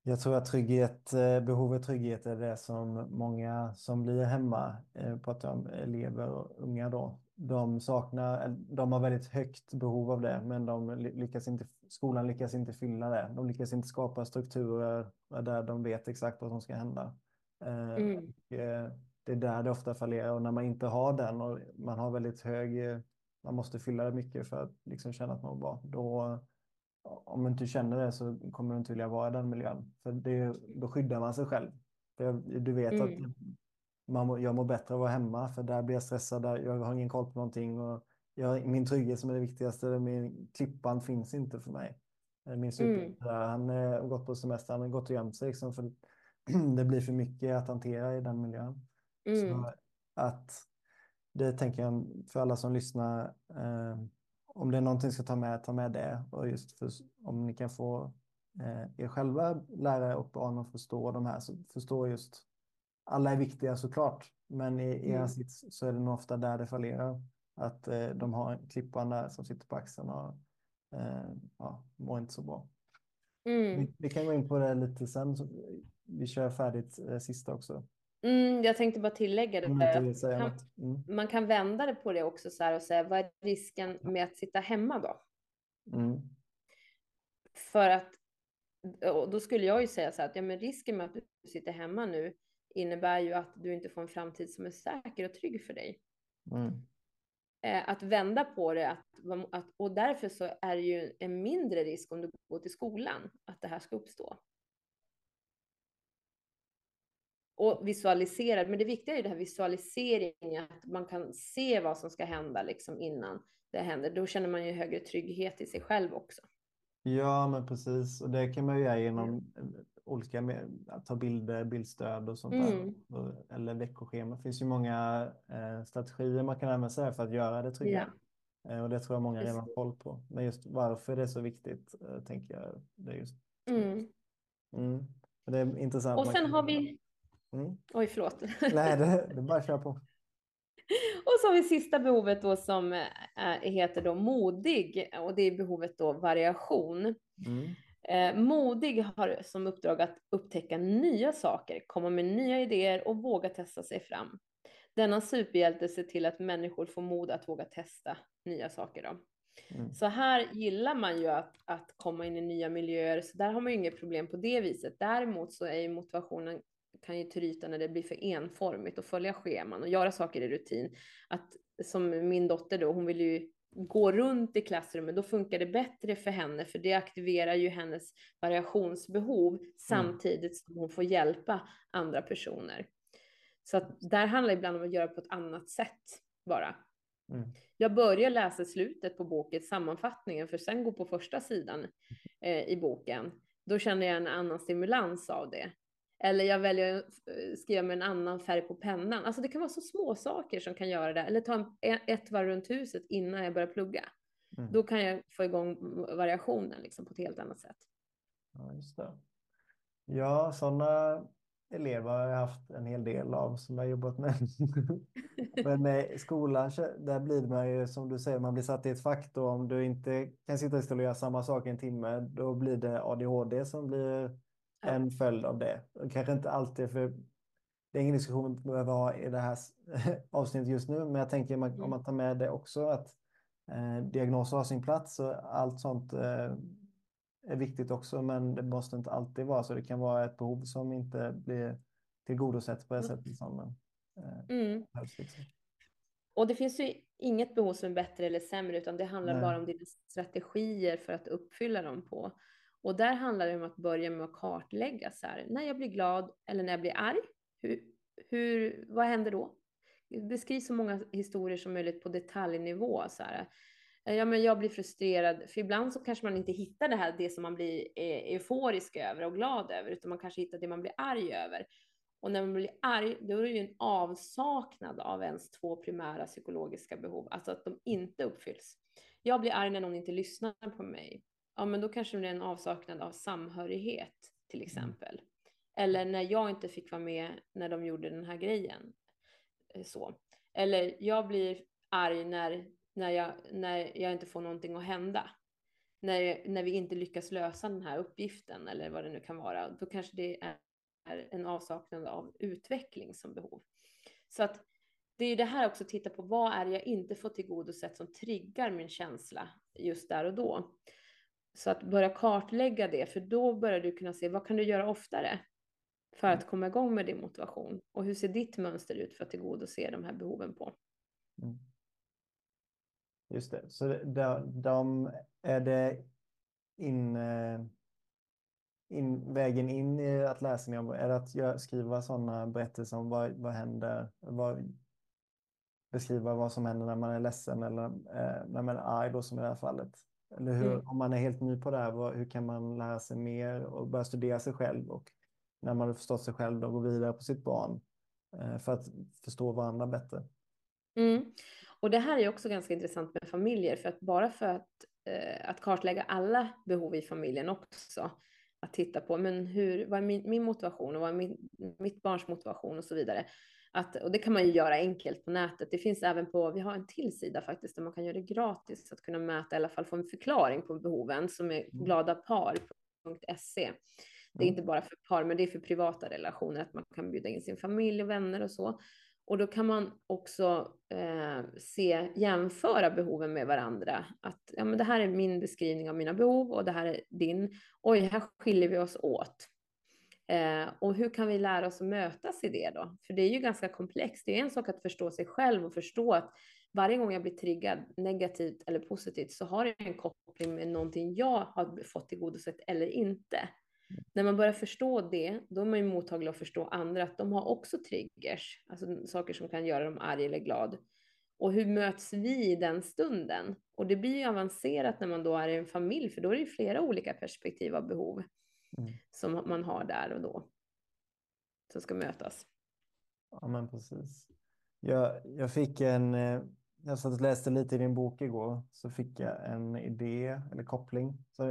Jag tror att trygghet, eh, behovet av trygghet är det som många som blir hemma, eh, pratar om elever och unga då, de saknar, de har väldigt högt behov av det, men de lyckas inte, skolan lyckas inte fylla det. De lyckas inte skapa strukturer där de vet exakt vad som ska hända. Eh, mm. det är där det ofta fallerar och när man inte har den och man har väldigt hög, man måste fylla det mycket för att liksom känna att man mår bra, då om du inte känner det så kommer du inte vilja vara i den miljön. För det, då skyddar man sig själv. För du vet mm. att man, jag mår bättre av att vara hemma för där blir jag stressad, där, jag har ingen koll på någonting. Och jag, min trygghet som är det viktigaste, min klippan finns inte för mig. Min super, mm. han har gått på semester, han har gått och gömt sig liksom, för det blir för mycket att hantera i den miljön. Mm. Så att det tänker jag för alla som lyssnar, eh, om det är någonting ska ta med, ta med det. Och just för, om ni kan få eh, er själva lärare och barn att förstå de här, så förstå just, alla är viktiga såklart, men i, i mm. sits så är det nog ofta där det fallerar. Att eh, de har klippan där som sitter på axeln och eh, ja, mår inte så bra. Mm. Vi, vi, kan gå in på det lite sen. Vi kör färdigt eh, sista också. Mm, jag tänkte bara tillägga det. Kan, mm. Man kan vända det på det också så här och säga vad är risken med att sitta hemma då? Mm. För att och då skulle jag ju säga så här att ja, men risken med att du sitter hemma nu innebär ju att du inte får en framtid som är säker och trygg för dig. Mm. Eh, att vända på det att, att, och därför så är det ju en mindre risk om du går till skolan att det här ska uppstå. Och visualisera. Men det viktiga är ju det här visualiseringen, att man kan se vad som ska hända liksom innan det händer. Då känner man ju högre trygghet i sig själv också. Ja, men precis. Och det kan man ju göra genom mm. olika, att ta bilder, bildstöd och sånt mm. där. Eller veckoschema. Det finns ju många eh, strategier man kan använda sig för att göra det tryggare. Ja. Eh, och det tror jag många redan har koll på. Men just varför det är så viktigt, eh, tänker jag, det är just... Mm. Mm. Det är intressant. Och sen har vi Mm. Oj, förlåt. Nej, det, det bara kör på. Och så har vi sista behovet då som äh, heter då modig och det är behovet då variation. Mm. Eh, modig har som uppdrag att upptäcka nya saker, komma med nya idéer och våga testa sig fram. Denna superhjälte ser till att människor får mod att våga testa nya saker. Då. Mm. Så här gillar man ju att, att komma in i nya miljöer, så där har man ju inget problem på det viset. Däremot så är ju motivationen kan ju tryta när det blir för enformigt och följa scheman och göra saker i rutin. Att som min dotter då, hon vill ju gå runt i klassrummet, då funkar det bättre för henne, för det aktiverar ju hennes variationsbehov mm. samtidigt som hon får hjälpa andra personer. Så att där handlar det ibland om att göra på ett annat sätt bara. Mm. Jag börjar läsa slutet på boken, sammanfattningen, för sen gå på första sidan eh, i boken. Då känner jag en annan stimulans av det. Eller jag väljer att eh, skriva med en annan färg på pennan. Alltså det kan vara så små saker som kan göra det. Eller ta en, ett varv runt huset innan jag börjar plugga. Mm. Då kan jag få igång variationen liksom på ett helt annat sätt. Ja, just det. Ja, sådana elever har jag haft en hel del av som jag jobbat med. Men med skolan, där blir man ju som du säger, man blir satt i ett fack då. Om du inte kan sitta och göra samma sak en timme, då blir det ADHD som blir en följd av det. Kanske inte alltid, för det är ingen diskussion vi behöver ha i det här avsnittet just nu, men jag tänker om man mm. tar med det också att eh, diagnoser har sin plats och allt sånt eh, är viktigt också, men det måste inte alltid vara så. Det kan vara ett behov som inte blir tillgodosett på det mm. sättet som eh, mm. helst. Liksom. Och det finns ju inget behov som är bättre eller sämre, utan det handlar Nej. bara om dina strategier för att uppfylla dem på. Och där handlar det om att börja med att kartlägga så här, när jag blir glad eller när jag blir arg, hur, hur, vad händer då? Beskriv så många historier som möjligt på detaljnivå. Så här. Eh, ja, men jag blir frustrerad, för ibland så kanske man inte hittar det här, det som man blir eh, euforisk över och glad över, utan man kanske hittar det man blir arg över. Och när man blir arg, då är det ju en avsaknad av ens två primära psykologiska behov, alltså att de inte uppfylls. Jag blir arg när någon inte lyssnar på mig ja men då kanske det är en avsaknad av samhörighet till mm. exempel. Eller när jag inte fick vara med när de gjorde den här grejen. Eh, så. Eller jag blir arg när, när, jag, när jag inte får någonting att hända. När, när vi inte lyckas lösa den här uppgiften eller vad det nu kan vara. Då kanske det är en avsaknad av utveckling som behov. Så att det är det här också, titta på vad är det jag inte får tillgodosett som triggar min känsla just där och då. Så att börja kartlägga det, för då börjar du kunna se vad kan du göra oftare för att komma igång med din motivation? Och hur ser ditt mönster ut för att tillgodose de här behoven på? Mm. Just det, så de, de, är det in, eh, in, vägen in i att om, är det att skriva sådana berättelser om vad, vad händer, vad, beskriva vad som händer när man är ledsen eller eh, när man är arg då som i det här fallet? Eller hur, mm. om man är helt ny på det här, hur kan man lära sig mer och börja studera sig själv och när man har förstått sig själv då gå vidare på sitt barn eh, för att förstå varandra bättre. Mm. Och det här är också ganska intressant med familjer för att bara för att, eh, att kartlägga alla behov i familjen också att titta på men hur, vad är min, min motivation och vad är min, mitt barns motivation och så vidare att, och det kan man ju göra enkelt på nätet. Det finns även på, vi har en till sida faktiskt där man kan göra det gratis att kunna mäta, i alla fall få en förklaring på behoven som är mm. gladapar.se. Det är mm. inte bara för par, men det är för privata relationer, att man kan bjuda in sin familj och vänner och så. Och då kan man också eh, se, jämföra behoven med varandra. Att ja, men det här är min beskrivning av mina behov och det här är din. Oj, här skiljer vi oss åt. Eh, och hur kan vi lära oss att mötas i det då? För det är ju ganska komplext. Det är en sak att förstå sig själv och förstå att varje gång jag blir triggad negativt eller positivt så har det en koppling med någonting jag har fått tillgodosett eller inte. När man börjar förstå det, då är man ju mottaglig att förstå andra, att de har också triggers, alltså saker som kan göra dem arg eller glad. Och hur möts vi i den stunden? Och det blir ju avancerat när man då är i en familj, för då är det ju flera olika perspektiv av behov mm. som man har där och då. Som ska mötas. Ja, men precis. Jag, jag fick en, eh, jag satt och läste lite i din bok igår, så fick jag en idé eller koppling. Så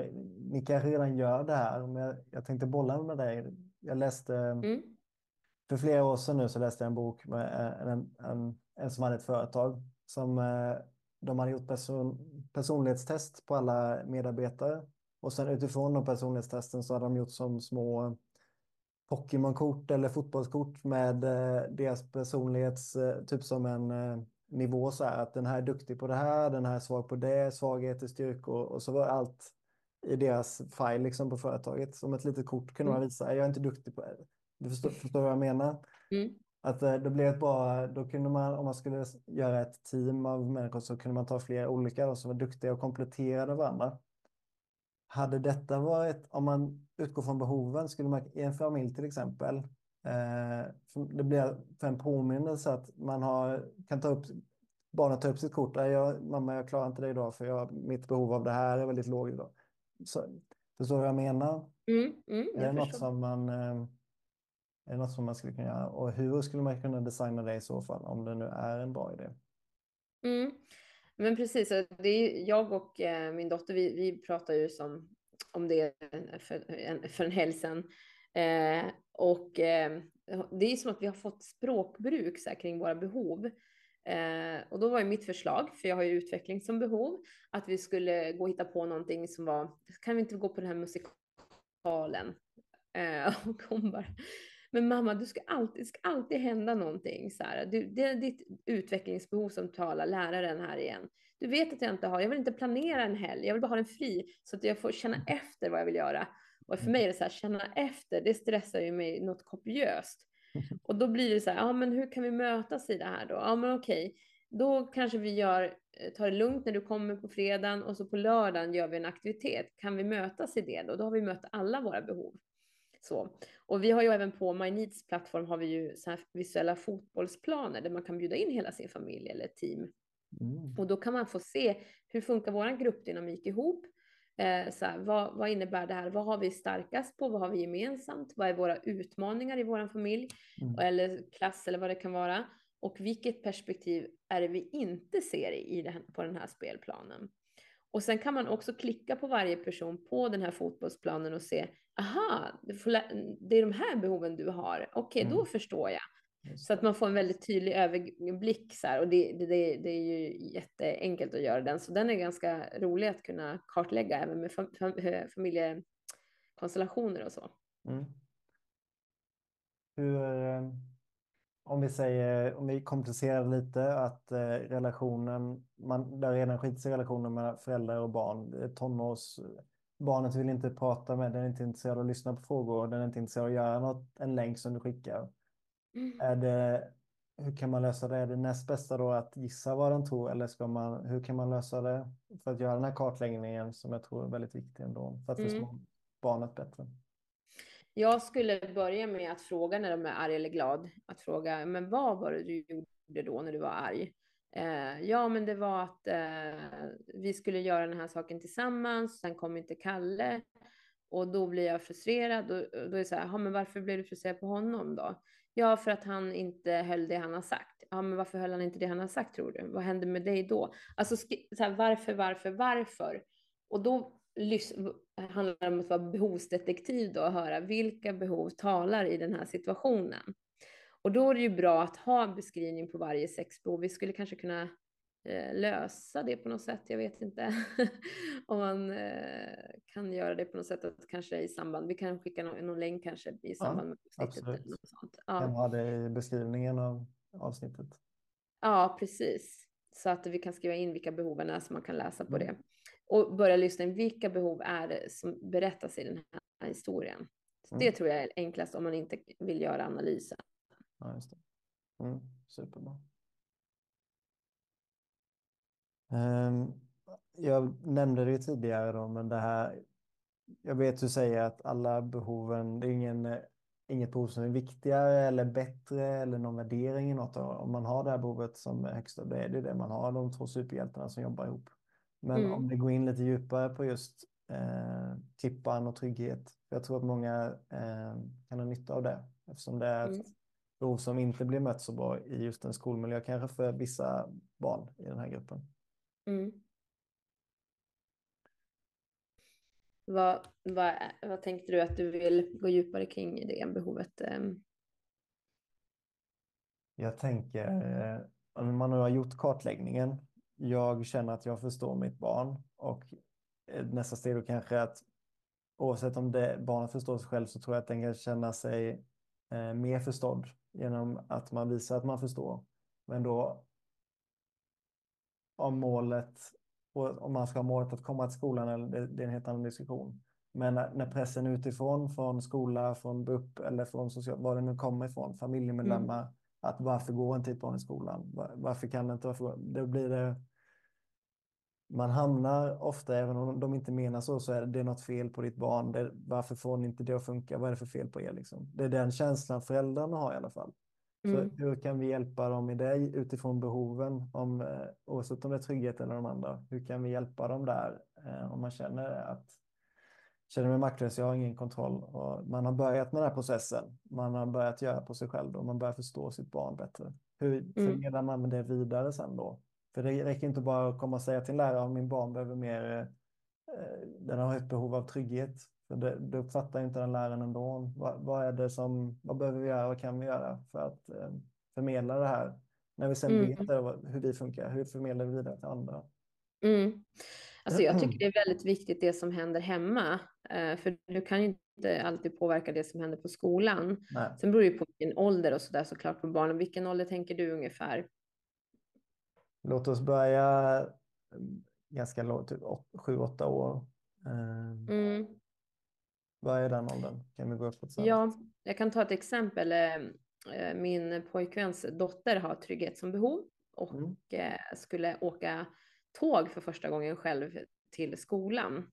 ni kanske redan gör det här, men jag, jag tänkte bolla med dig. Jag läste, mm. för flera år sedan nu så läste jag en bok med en, en, en som hade ett företag som eh, de hade gjort person, personlighetstest på alla medarbetare och sen utifrån de personlighetstesten så har de gjort som små Pokémon-kort eller fotbollskort med eh, deras personlighets, eh, typ som en eh, nivå så här att den här är duktig på det här, den här är svag på det, svagheter, styrkor och så var allt i deras file liksom på företaget. Som ett litet kort kunde man mm. visa, jag är inte duktig på det. Du förstår, förstår vad jag menar? Mm. Att det blev ett bra, då kunde man, om man skulle göra ett team av människor så kunde man ta flera olika som var duktiga och kompletterade varandra. Hade detta varit, om man utgår från behoven, skulle man i en familj till exempel, eh, det blir för en påminnelse att man har, kan ta upp barnet tar upp sitt kort. Jag, mamma, jag klarar inte det idag för jag, mitt behov av det här är väldigt lågt idag. Så, förstår du vad jag menar? Mm, mm, är, det något som man, är det något som man skulle kunna göra? Och hur skulle man kunna designa det i så fall, om det nu är en bra idé? Mm. Men precis, det är, jag och eh, min dotter, vi, vi pratar ju som, om det för en, för en helg sedan. Eh, och eh, det är som att vi har fått språkbruk så här, kring våra behov. Eh, och då var ju mitt förslag, för jag har ju utveckling som behov, att vi skulle gå och hitta på någonting som var, kan vi inte gå på den här musikalen? Eh, och hon bara, men mamma, du ska alltid, det ska alltid hända någonting. Så här. Du, det är ditt utvecklingsbehov som talar, läraren här igen. Du vet att jag inte har, jag vill inte planera en helg, jag vill bara ha den fri så att jag får känna efter vad jag vill göra. Och för mig är det så här, känna efter, det stressar ju mig något kopiöst. Och då blir det så här, ja men hur kan vi mötas i det här då? Ja men okej, då kanske vi gör, eh, tar det lugnt när du kommer på fredagen och så på lördagen gör vi en aktivitet. Kan vi mötas i det då? Då har vi mött alla våra behov. Så. Och vi har ju även på My Needs plattform har vi ju så här visuella fotbollsplaner där man kan bjuda in hela sin familj eller team. Mm. Och då kan man få se hur funkar vår gruppdynamik ihop? Eh, så här, vad, vad, innebär det här? Vad har vi starkast på? Vad har vi gemensamt? Vad är våra utmaningar i vår familj mm. eller klass eller vad det kan vara? Och vilket perspektiv är det vi inte ser i den, på den här spelplanen? Och sen kan man också klicka på varje person på den här fotbollsplanen och se, aha, det är de här behoven du har. Okej, okay, mm. då förstår jag. Så att man får en väldigt tydlig överblick så här, och det, det, det, är ju jätteenkelt att göra den. Så den är ganska rolig att kunna kartlägga även med fam, fam, familjekonstellationer och så. Mm. Hur, eh, om vi säger, om vi komplicerar lite, att eh, relationen, man, där redan skits i relationen med föräldrar och barn, tonårs, barnet vill inte prata med, den är inte intresserad av att lyssna på frågor, den är inte intresserad av att göra något, en länk som du skickar. Mm. Är det, hur kan man lösa det? Är det näst bästa då att gissa vad den tror eller ska man, hur kan man lösa det för att göra den här kartläggningen som jag tror är väldigt viktig ändå för att förstå mm. barnet bättre? Jag skulle börja med att fråga när de är arg eller glad. Att fråga, men vad var det du gjorde då när du var arg? Eh, ja, men det var att eh, vi skulle göra den här saken tillsammans. Sen kom inte Kalle och då blir jag frustrerad. Och, då är det så här, men varför blev du frustrerad på honom då? Ja, för att han inte höll det han har sagt. Ja, men varför höll han inte det han har sagt tror du? Vad hände med dig då? Alltså, så här, varför, varför, varför? Och då handlar det om att vara behovsdetektiv då och höra vilka behov talar i den här situationen. Och då är det ju bra att ha en beskrivning på varje sexbehov. Vi skulle kanske kunna eh, lösa det på något sätt. Jag vet inte om man eh, kan göra det på något sätt, att kanske i samband. Vi kan skicka någon, någon länk kanske i samband med avsnittet. Absolut. Eller något sånt. Ja. Kan ha det i beskrivningen av avsnittet. Ja, precis. Så att vi kan skriva in vilka behoven är så man kan läsa på mm. det och börja lyssna in vilka behov är det som berättas i den här historien. Mm. Det tror jag är enklast om man inte vill göra analysen. Ja, just det. Mm, superbra. Um, jag nämnde det tidigare då, men det här. Jag vet du säger att alla behoven, det är ingen, inget behov som är viktigare eller bättre eller någon värdering i något. Om man har det här behovet som är högst, då är det det man har, de två superhjältarna som jobbar ihop. Men mm. om vi går in lite djupare på just eh, tippan och trygghet. Jag tror att många eh, kan ha nytta av det eftersom det är ett mm. Behov som inte blir mött så bra i just en skolmiljö, kanske för vissa barn i den här gruppen. Mm. Vad, vad, vad tänkte du att du vill gå djupare kring det behovet? Ehm? Jag tänker, eh, om man nu har gjort kartläggningen jag känner att jag förstår mitt barn och eh, nästa steg då kanske att oavsett om det, barnet förstår sig själv så tror jag att den kan känna sig eh, mer förstådd genom att man visar att man förstår. Men då om målet, om man ska ha målet att komma till skolan, eller det, det är en helt annan diskussion. Men när, när pressen utifrån, från skola, från BUP eller från social, var det nu kommer ifrån, familjemedlemmar, mm. att varför går inte ett barn i skolan? Var, varför kan det inte, varför, då blir det man hamnar ofta, även om de inte menar så, så är det något fel på ditt barn. Det, varför får ni inte det att funka? Vad är det för fel på er? Liksom? Det är den känslan föräldrarna har i alla fall. Mm. Så hur kan vi hjälpa dem i det utifrån behoven, om, eh, oavsett om det är trygghet eller de andra? Hur kan vi hjälpa dem där eh, om man känner att känner mig maktlös, jag har ingen kontroll. Och man har börjat med den här processen. Man har börjat göra på sig själv och man börjar förstå sitt barn bättre. Hur förmedlar mm. man det vidare sen då? För det räcker inte bara att komma och säga till en lärare om min barn behöver mer, eh, den har ett behov av trygghet. För det, det uppfattar inte den läraren ändå. Vad, vad, är det som, vad behöver vi göra, vad kan vi göra för att eh, förmedla det här? När vi sen mm. vet hur vi funkar, hur förmedlar vi vidare till andra? Mm. Alltså jag tycker det är väldigt viktigt det som händer hemma, eh, för du kan ju inte alltid påverka det som händer på skolan. Nej. Sen beror det på vilken ålder och så där såklart på barnen. Vilken ålder tänker du ungefär? Låt oss börja mm, ganska lågt, typ sju, åtta år. Eh, mm. Vad är den åldern? Kan vi gå uppåt sen? Ja, jag kan ta ett exempel. Eh, min pojkväns dotter har trygghet som behov och mm. skulle åka tåg för första gången själv till skolan.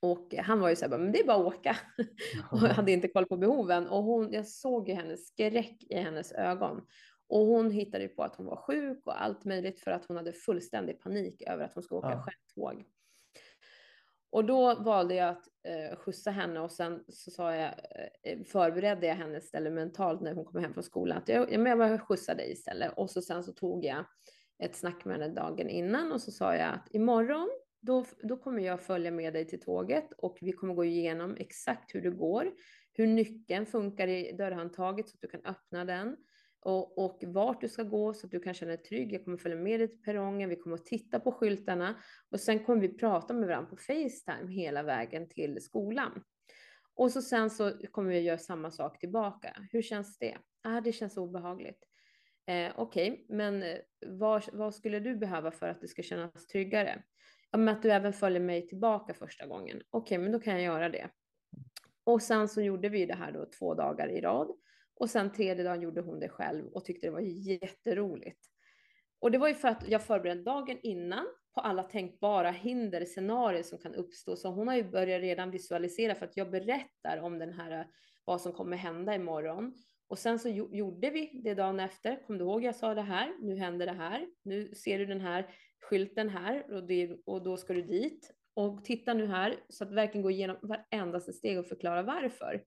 Och han var ju så här, men det är bara att åka. och hade inte koll på behoven. Och hon, jag såg ju hennes skräck i hennes ögon. Och hon hittade på att hon var sjuk och allt möjligt för att hon hade fullständig panik över att hon skulle åka ja. självtåg. Och då valde jag att eh, skjutsa henne och sen så sa jag, eh, förberedde jag henne istället mentalt när hon kom hem från skolan att jag, jag, jag skjutsa dig istället. Och så sen så tog jag ett snack med henne dagen innan och så sa jag att imorgon då, då kommer jag följa med dig till tåget och vi kommer gå igenom exakt hur det går, hur nyckeln funkar i dörrhandtaget så att du kan öppna den och, och vart du ska gå så att du kan känna dig trygg. Jag kommer följa med dig till perrongen, vi kommer att titta på skyltarna och sen kommer vi prata med varandra på Facetime hela vägen till skolan. Och så sen så kommer vi göra samma sak tillbaka. Hur känns det? Ah, det känns obehagligt. Eh, Okej, okay, men eh, vad, vad skulle du behöva för att det ska kännas tryggare? Ja, men att du även följer mig tillbaka första gången. Okej, okay, men då kan jag göra det. Och sen så gjorde vi det här då två dagar i rad. Och sen tredje dagen gjorde hon det själv och tyckte det var jätteroligt. Och det var ju för att jag förberedde dagen innan på alla tänkbara hinder, scenarier som kan uppstå. Så hon har ju börjat redan visualisera för att jag berättar om den här, eh, vad som kommer hända imorgon. Och sen så gjorde vi det dagen efter. Kom du ihåg jag sa det här? Nu händer det här. Nu ser du den här skylten här och, det, och då ska du dit. Och titta nu här så att verkligen gå igenom varenda steg och förklara varför.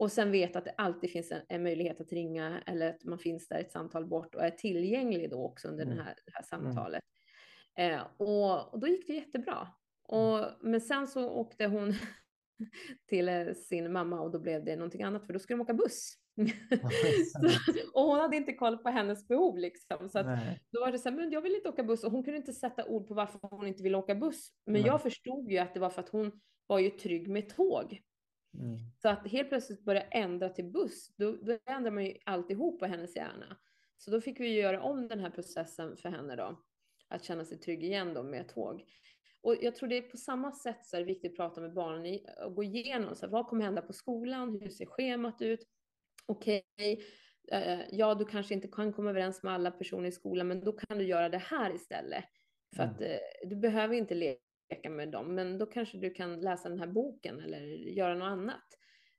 Och sen veta att det alltid finns en, en, möjlighet att ringa eller att man finns där ett samtal bort och är tillgänglig då också under mm. den här, det här mm. samtalet. Mm. Eh, och, och, då gick det jättebra. Och, mm. men sen så åkte hon till eh, sin mamma och då blev det någonting annat för då skulle de åka buss. och hon hade inte koll på hennes behov liksom. Så då var det så här, men jag vill inte åka buss och hon kunde inte sätta ord på varför hon inte ville åka buss. Men Nej. jag förstod ju att det var för att hon var ju trygg med tåg. Mm. Så att helt plötsligt börja ändra till buss, då, då ändrar man ju alltihop på hennes hjärna. Så då fick vi göra om den här processen för henne då, att känna sig trygg igen då med tåg. Och jag tror det är på samma sätt så är det viktigt att prata med barnen och gå igenom så här, vad kommer hända på skolan, hur ser schemat ut, okej, okay, eh, ja, du kanske inte kan komma överens med alla personer i skolan, men då kan du göra det här istället. För mm. att eh, du behöver inte leka leka med dem, men då kanske du kan läsa den här boken eller göra något annat.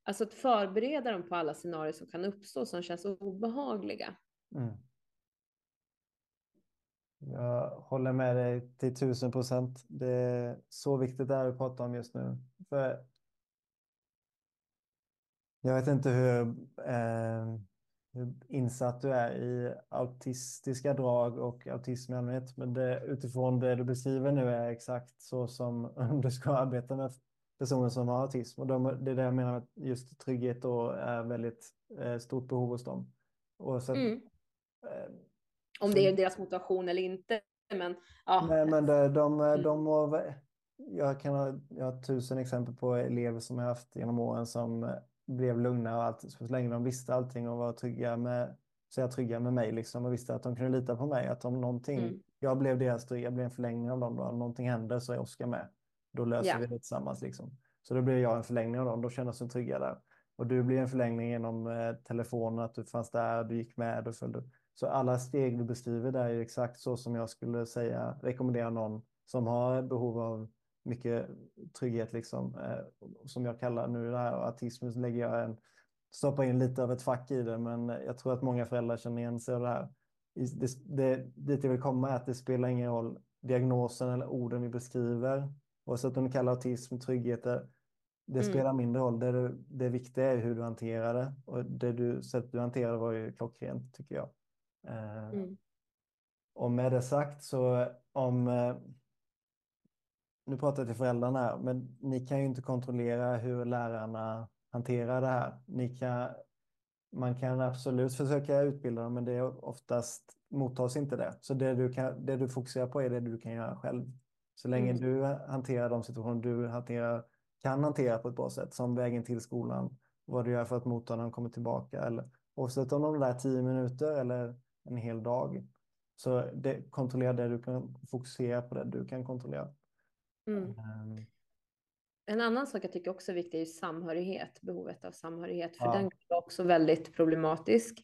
Alltså att förbereda dem på alla scenarier som kan uppstå som känns obehagliga. Mm. Jag håller med dig till tusen procent. Det är så viktigt det här att prata om just nu. För jag vet inte hur, eh, hur, insatt du är i autistiska drag och autism i allmänhet, men det, utifrån det du beskriver nu är exakt så som du ska arbeta med personer som har autism. Och de, det är det jag menar med just trygghet då är väldigt eh, stort behov hos dem. Så, mm. eh, Om det är deras motivation eller inte. Men, ja. Nej, men de, de, mm. de mår, jag, kan ha, jag har tusen exempel på elever som jag haft genom åren som blev lugna och allt. Så länge de visste allting och var trygga med, så jag trygga med mig liksom och visste att de kunde lita på mig. Att om någonting, mm. jag blev deras trygga, jag blev en förlängning av dem då. Om någonting händer så är Oskar med. Då löser yeah. vi det tillsammans liksom. Så då blir jag en förlängning av dem. Då kändes de trygga där. Och du blir en förlängning genom eh, telefonen, att du fanns där, du gick med, du följde. Så alla steg du beskriver där är exakt så som jag skulle säga, rekommendera någon som har behov av mycket trygghet liksom. Eh, som jag kallar nu det här autism, så lägger jag en stoppa in lite av ett fack i det, men jag tror att många föräldrar känner igen sig av det här. Det, det, dit jag vill komma är att det spelar ingen roll diagnosen eller orden vi beskriver, oavsett om du kallar autism, trygghet, det mm. spelar mindre roll. Det, det viktiga är hur du hanterar det och det du, sätt du hanterar var ju klockrent tycker jag. Eh, mm. Och med det sagt så om eh, nu pratar jag till föräldrarna här, men ni kan ju inte kontrollera hur lärarna hanterar det här. Ni kan, man kan absolut försöka utbilda dem, men det är oftast mottas inte det. Så det du, kan, det du fokuserar på är det du kan göra själv. Så länge mm. du hanterar de situationer du hanterar, kan hantera på ett bra sätt, som vägen till skolan, vad du gör för att motta när de kommer tillbaka, eller oavsett om de är tio minuter eller en hel dag. Så det, kontrollera det du kan fokusera på det du kan kontrollera. Mm. Um, en annan sak jag tycker också är viktig är samhörighet, behovet av samhörighet, för ja. den är också väldigt problematisk.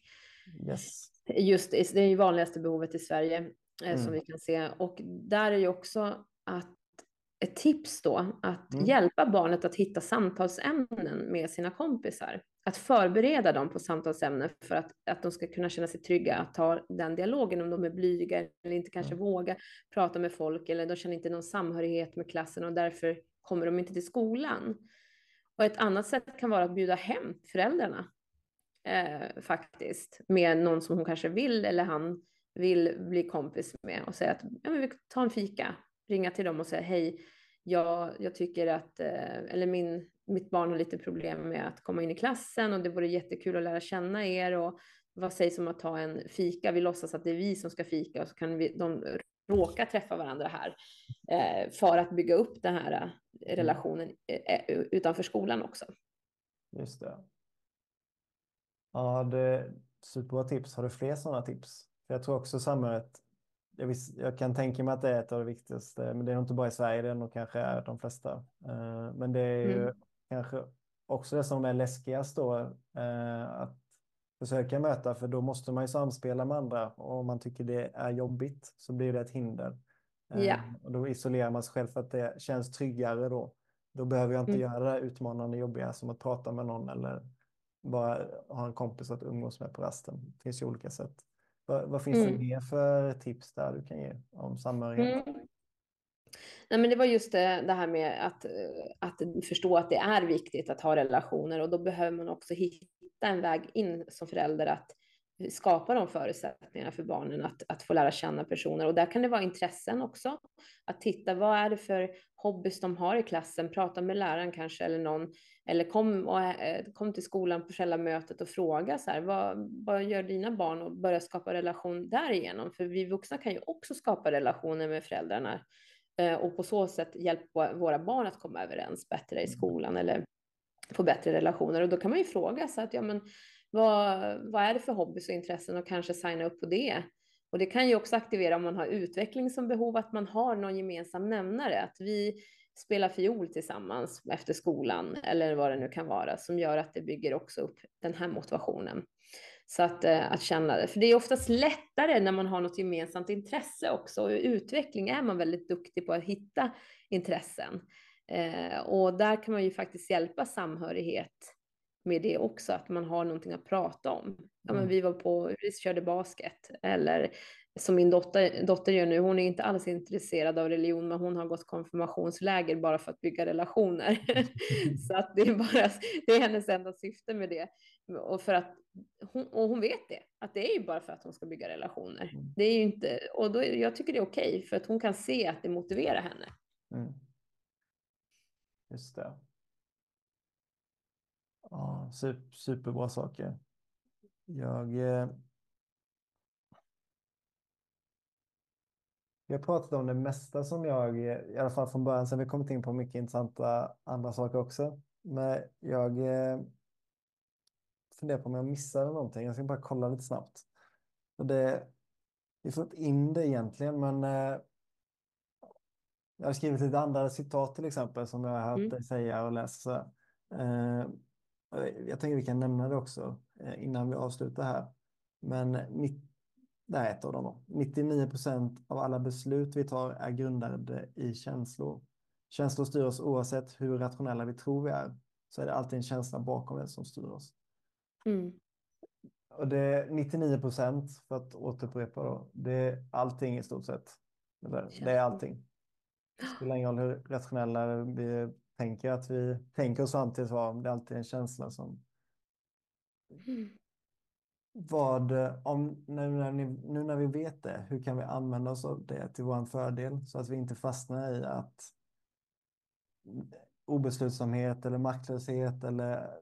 Yes. Just det är ju vanligaste behovet i Sverige eh, mm. som vi kan se och där är ju också att ett tips då att mm. hjälpa barnet att hitta samtalsämnen med sina kompisar. Att förbereda dem på samtalsämnen för att, att de ska kunna känna sig trygga att ta den dialogen om de är blyga eller inte kanske mm. våga prata med folk eller de känner inte någon samhörighet med klassen och därför kommer de inte till skolan. Och ett annat sätt kan vara att bjuda hem föräldrarna eh, faktiskt med någon som hon kanske vill eller han vill bli kompis med och säga att ja, men vi tar en fika, ringa till dem och säga hej, jag, jag tycker att, eh, eller min, mitt barn har lite problem med att komma in i klassen och det vore jättekul att lära känna er och vad sägs om att ta en fika? Vi låtsas att det är vi som ska fika och så kan vi, de råka träffa varandra här eh, för att bygga upp den här eh, relationen eh, utanför skolan också. Just det. Ja, det är superbra tips. Har du fler sådana tips? Jag tror också samhället, jag, viss, jag kan tänka mig att det är ett av de viktigaste, men det är inte bara i Sverige, det är nog kanske är de flesta. Men det är ju mm. kanske också det som är läskigast då, att försöka möta, för då måste man ju samspela med andra och om man tycker det är jobbigt så blir det ett hinder. Ehm, och då isolerar man sig själv för att det känns tryggare då. Då behöver jag inte mm. göra det utmanande jobbiga som att prata med någon eller bara ha en kompis att umgås med på rasten. Det finns ju olika sätt. Vad, vad finns mm. det mer för tips där du kan ge om samhörighet? Mm. Nej, men det var just det, det här med att, att förstå att det är viktigt att ha relationer och då behöver man också hitta en väg in som förälder att skapa de förutsättningarna för barnen att, att få lära känna personer. Och där kan det vara intressen också. Att titta, vad är det för hobbys de har i klassen? Prata med läraren kanske eller någon. Eller kom, och, eh, kom till skolan på föräldramötet och fråga så här, vad, vad gör dina barn? Och börja skapa relation därigenom. För vi vuxna kan ju också skapa relationer med föräldrarna. Eh, och på så sätt hjälpa våra barn att komma överens bättre i mm. skolan eller få bättre relationer. Och då kan man ju fråga sig att ja, men vad, vad är det för hobbys och intressen och kanske signa upp på det. Och det kan ju också aktivera om man har utveckling som behov, att man har någon gemensam nämnare, att vi spelar fiol tillsammans efter skolan eller vad det nu kan vara som gör att det bygger också upp den här motivationen. Så att, eh, att känna det, för det är oftast lättare när man har något gemensamt intresse också. Och i utveckling är man väldigt duktig på att hitta intressen. Eh, och där kan man ju faktiskt hjälpa samhörighet med det också, att man har någonting att prata om. Ja, men mm. vi var på, vi körde basket eller som min dotter, dotter gör nu, hon är inte alls intresserad av religion, men hon har gått konfirmationsläger bara för att bygga relationer. så att det är bara, det är hennes enda syfte med det. Och för att hon, och hon vet det, att det är ju bara för att hon ska bygga relationer. Mm. Det är ju inte, och då, jag tycker det är okej, för att hon kan se att det motiverar henne. Mm. Just det. Ja, super, superbra saker. Jag... Eh... Vi har pratat om det mesta som jag, i alla fall från början, sen vi kommit in på mycket intressanta andra saker också. Men jag eh, funderar på om jag missade någonting. Jag ska bara kolla lite snabbt. Och det, vi får inte in det egentligen, men eh, jag har skrivit lite andra citat till exempel som jag har hört mm. dig säga och läsa. Eh, jag tänker vi kan nämna det också eh, innan vi avslutar här. Men det är ett av dem. Då. 99 procent av alla beslut vi tar är grundade i känslor. Känslor styr oss oavsett hur rationella vi tror vi är. Så är det alltid en känsla bakom det som styr oss. Mm. Och det är 99 procent, för att återupprepa då, det är allting i stort sett. Det är allting. Det spelar ingen roll hur rationella vi tänker att vi tänker oss samtidigt vara, det är alltid en känsla som... Mm. Vad, om, nu, när ni, nu när vi vet det, hur kan vi använda oss av det till vår fördel så att vi inte fastnar i att obeslutsamhet eller maktlöshet eller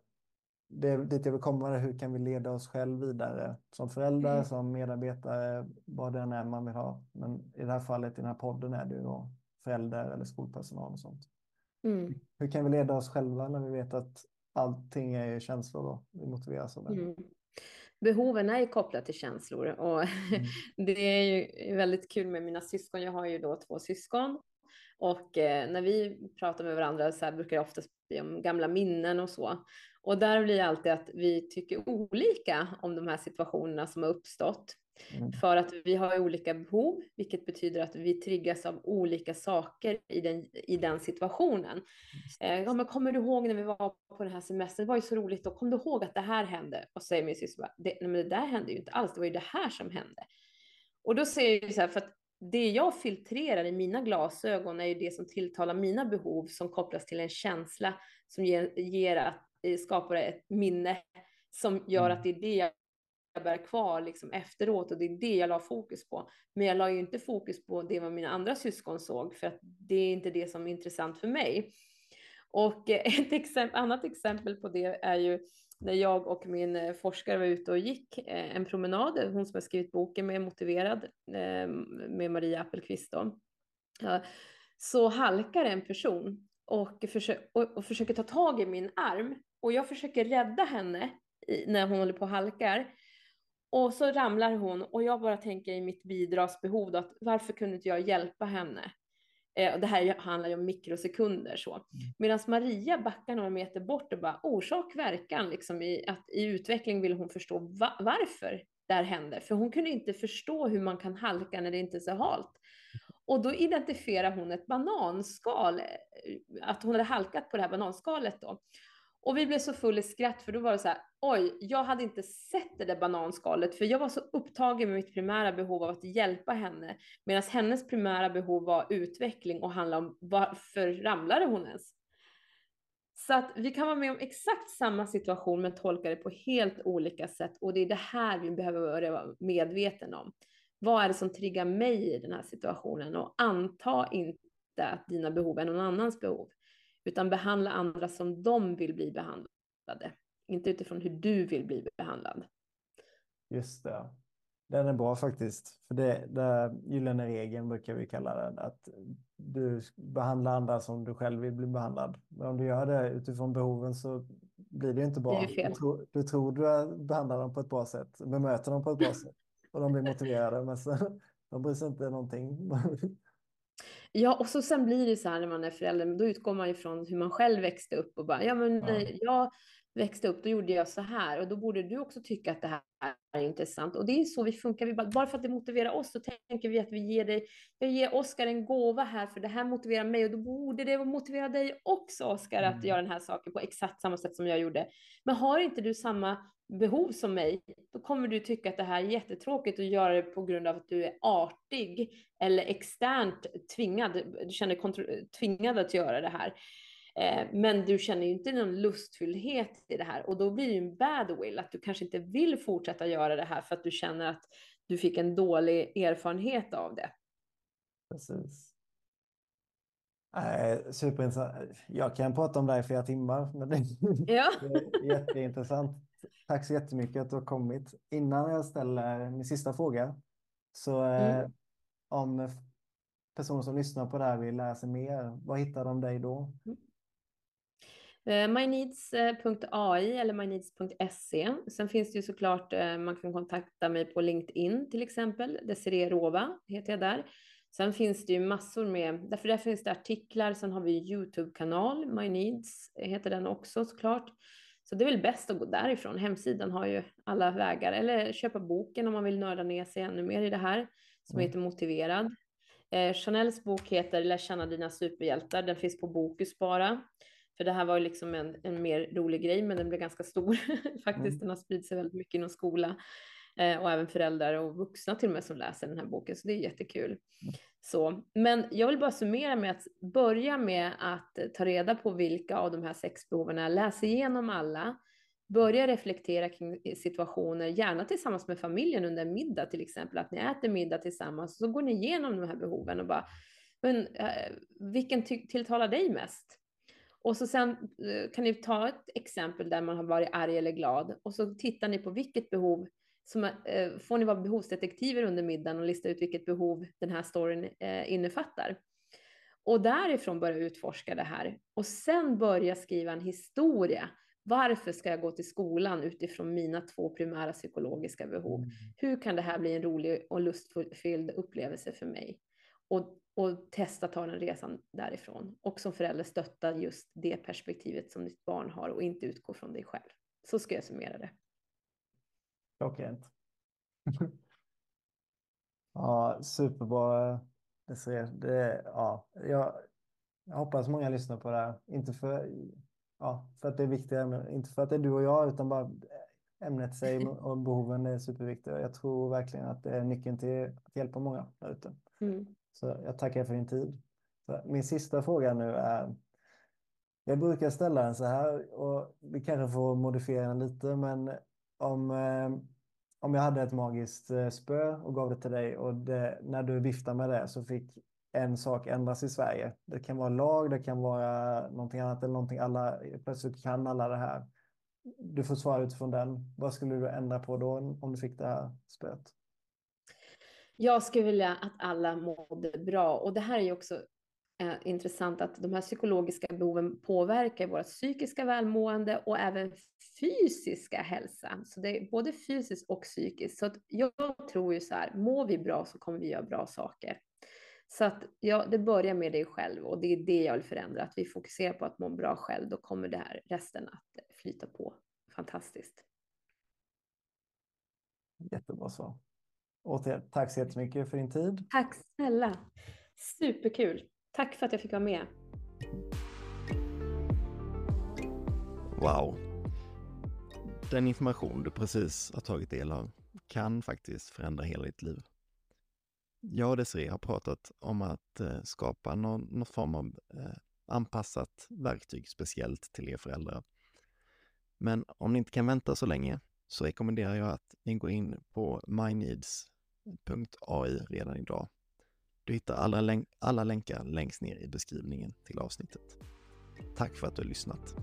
det dit jag vill komma hur kan vi leda oss själv vidare som föräldrar, mm. som medarbetare, vad det än är man vill ha. Men i det här fallet, i den här podden, är det ju då föräldrar eller skolpersonal och sånt. Mm. Hur kan vi leda oss själva när vi vet att allting är känslor då? Vi motiveras av det. Mm. Behoven är ju kopplade till känslor och mm. det är ju väldigt kul med mina syskon. Jag har ju då två syskon och eh, när vi pratar med varandra så här brukar det oftast bli om gamla minnen och så. Och där blir alltid att vi tycker olika om de här situationerna som har uppstått. Mm. För att vi har olika behov, vilket betyder att vi triggas av olika saker i den, i den situationen. Eh, ja, men kommer du ihåg när vi var på den här semestern? Det var ju så roligt. Då kom du ihåg att det här hände? Och säger min syster, det, men det där hände ju inte alls. Det var ju det här som hände. Och då säger jag så här, för att det jag filtrerar i mina glasögon är ju det som tilltalar mina behov som kopplas till en känsla som ger, ger att, skapar ett minne som gör att mm. det är det jag bär kvar liksom efteråt och det är det jag la fokus på. Men jag la ju inte fokus på det vad mina andra syskon såg för att det är inte det som är intressant för mig. Och eh, ett exempel, annat exempel på det är ju när jag och min eh, forskare var ute och gick en promenad, hon som har skrivit boken med Motiverad med Maria Appelqvist då, så halkar en person och, försö och, och försöker ta tag i min arm och jag försöker rädda henne när hon håller på och halkar. Och så ramlar hon och jag bara tänker i mitt bidragsbehov att varför kunde inte jag hjälpa henne? Eh, det här handlar ju om mikrosekunder så. Mm. Medan Maria backar några meter bort och bara orsak verkan liksom i att i utveckling vill hon förstå va varför det här händer. För hon kunde inte förstå hur man kan halka när det inte är så halt. Och då identifierar hon ett bananskal, eh, att hon hade halkat på det här bananskalet då. Och vi blev så full i skratt för då var det så här, oj, jag hade inte sett det där bananskalet för jag var så upptagen med mitt primära behov av att hjälpa henne medan hennes primära behov var utveckling och handlade om varför ramlade hon ens? Så att vi kan vara med om exakt samma situation men tolka det på helt olika sätt och det är det här vi behöver vara medvetna om. Vad är det som triggar mig i den här situationen? Och anta inte att dina behov är någon annans behov, utan behandla andra som de vill bli behandlade, inte utifrån hur du vill bli behandlad. Just det. Den är bra faktiskt. För det, det gyllene regeln brukar vi kalla den. Att du behandlar andra som du själv vill bli behandlad. Men om du gör det utifrån behoven så blir det inte bra. Det du, tror, du tror du behandlar dem på ett bra sätt, bemöter dem på ett bra sätt och de blir motiverade. Men så, de bryr sig inte någonting. Ja, och så sen blir det så här när man är förälder, då utgår man ifrån hur man själv växte upp och bara, ja men ja. jag växte upp, då gjorde jag så här och då borde du också tycka att det här är intressant. Och det är så vi funkar, vi bara, bara för att det motiverar oss så tänker vi att vi ger dig, jag ger Oskar en gåva här för det här motiverar mig och då borde det motivera dig också Oskar att mm. göra den här saken på exakt samma sätt som jag gjorde. Men har inte du samma behov som mig, då kommer du tycka att det här är jättetråkigt att göra det på grund av att du är artig eller externt tvingad, du känner dig tvingad att göra det här. Eh, men du känner ju inte någon lustfylldhet i det här och då blir det ju en bad will, att du kanske inte vill fortsätta göra det här för att du känner att du fick en dålig erfarenhet av det. Precis. Superintressant. Jag kan prata om det här i flera timmar. Men det, ja. det är jätteintressant. Tack så jättemycket att du har kommit. Innan jag ställer min sista fråga. Så eh, mm. om personer som lyssnar på det här vill lära sig mer, var hittar de dig då? Mm. Eh, myneeds.ai eller myneeds.se. Sen finns det ju såklart, eh, man kan kontakta mig på LinkedIn till exempel. Desiree Rova heter jag där. Sen finns det ju massor med, därför där finns det artiklar, sen har vi Youtube-kanal, MyNeeds heter den också såklart. Så det är väl bäst att gå därifrån. Hemsidan har ju alla vägar. Eller köpa boken om man vill nörda ner sig ännu mer i det här, som mm. heter Motiverad. Eh, Chanels bok heter Lär känna dina superhjältar. Den finns på Bokus bara. För det här var liksom en, en mer rolig grej, men den blev ganska stor faktiskt. Mm. Den har spridit sig väldigt mycket inom skola eh, och även föräldrar och vuxna till och med som läser den här boken, så det är jättekul. Mm. Så, men jag vill bara summera med att börja med att ta reda på vilka av de här sex behoven läs igenom alla, börja reflektera kring situationer, gärna tillsammans med familjen under middag till exempel, att ni äter middag tillsammans, så går ni igenom de här behoven och bara, men eh, vilken tilltalar dig mest? Och så sen eh, kan ni ta ett exempel där man har varit arg eller glad och så tittar ni på vilket behov som eh, får ni vara behovsdetektiver under middagen och lista ut vilket behov den här storyn eh, innefattar. Och därifrån börja utforska det här och sen börja skriva en historia. Varför ska jag gå till skolan utifrån mina två primära psykologiska behov? Mm. Hur kan det här bli en rolig och lustfylld upplevelse för mig? Och, och testa ta den resan därifrån. Och som förälder stötta just det perspektivet som ditt barn har och inte utgå från dig själv. Så ska jag summera det. Klockrent. ja, superbra Desirée. Det, ja, jag, jag hoppas många lyssnar på det här. Inte för, ja, för att det är viktigt, inte för att det är du och jag, utan bara ämnet sig och behoven är superviktiga. Jag tror verkligen att det är nyckeln till att hjälpa många där ute. Mm. Så jag tackar för din tid. Så min sista fråga nu är, jag brukar ställa den så här och vi kanske får modifiera den lite, men om, eh, om jag hade ett magiskt eh, spö och gav det till dig och det, när du viftar med det så fick en sak ändras i Sverige. Det kan vara lag, det kan vara någonting annat eller någonting alla plötsligt kan alla det här. Du får svara utifrån den. Vad skulle du ändra på då om du fick det här spöet? Jag skulle vilja att alla mådde bra och det här är ju också eh, intressant att de här psykologiska behoven påverkar vårt psykiska välmående och även fysiska hälsa. Så det är både fysiskt och psykiskt. Så att jag tror ju så här, mår vi bra så kommer vi göra bra saker. Så att ja, det börjar med dig själv och det är det jag vill förändra, att vi fokuserar på att må bra själv, då kommer det här resten att flyta på fantastiskt. Jättebra svar. Återigen, tack så jättemycket för din tid. Tack snälla. Superkul. Tack för att jag fick vara med. Wow. Den information du precis har tagit del av kan faktiskt förändra hela ditt liv. Jag och Desiree har pratat om att eh, skapa någon, någon form av eh, anpassat verktyg speciellt till er föräldrar. Men om ni inte kan vänta så länge så rekommenderar jag att ni går in på MyNeeds AI redan idag. Du hittar alla, län alla länkar längst ner i beskrivningen till avsnittet. Tack för att du har lyssnat.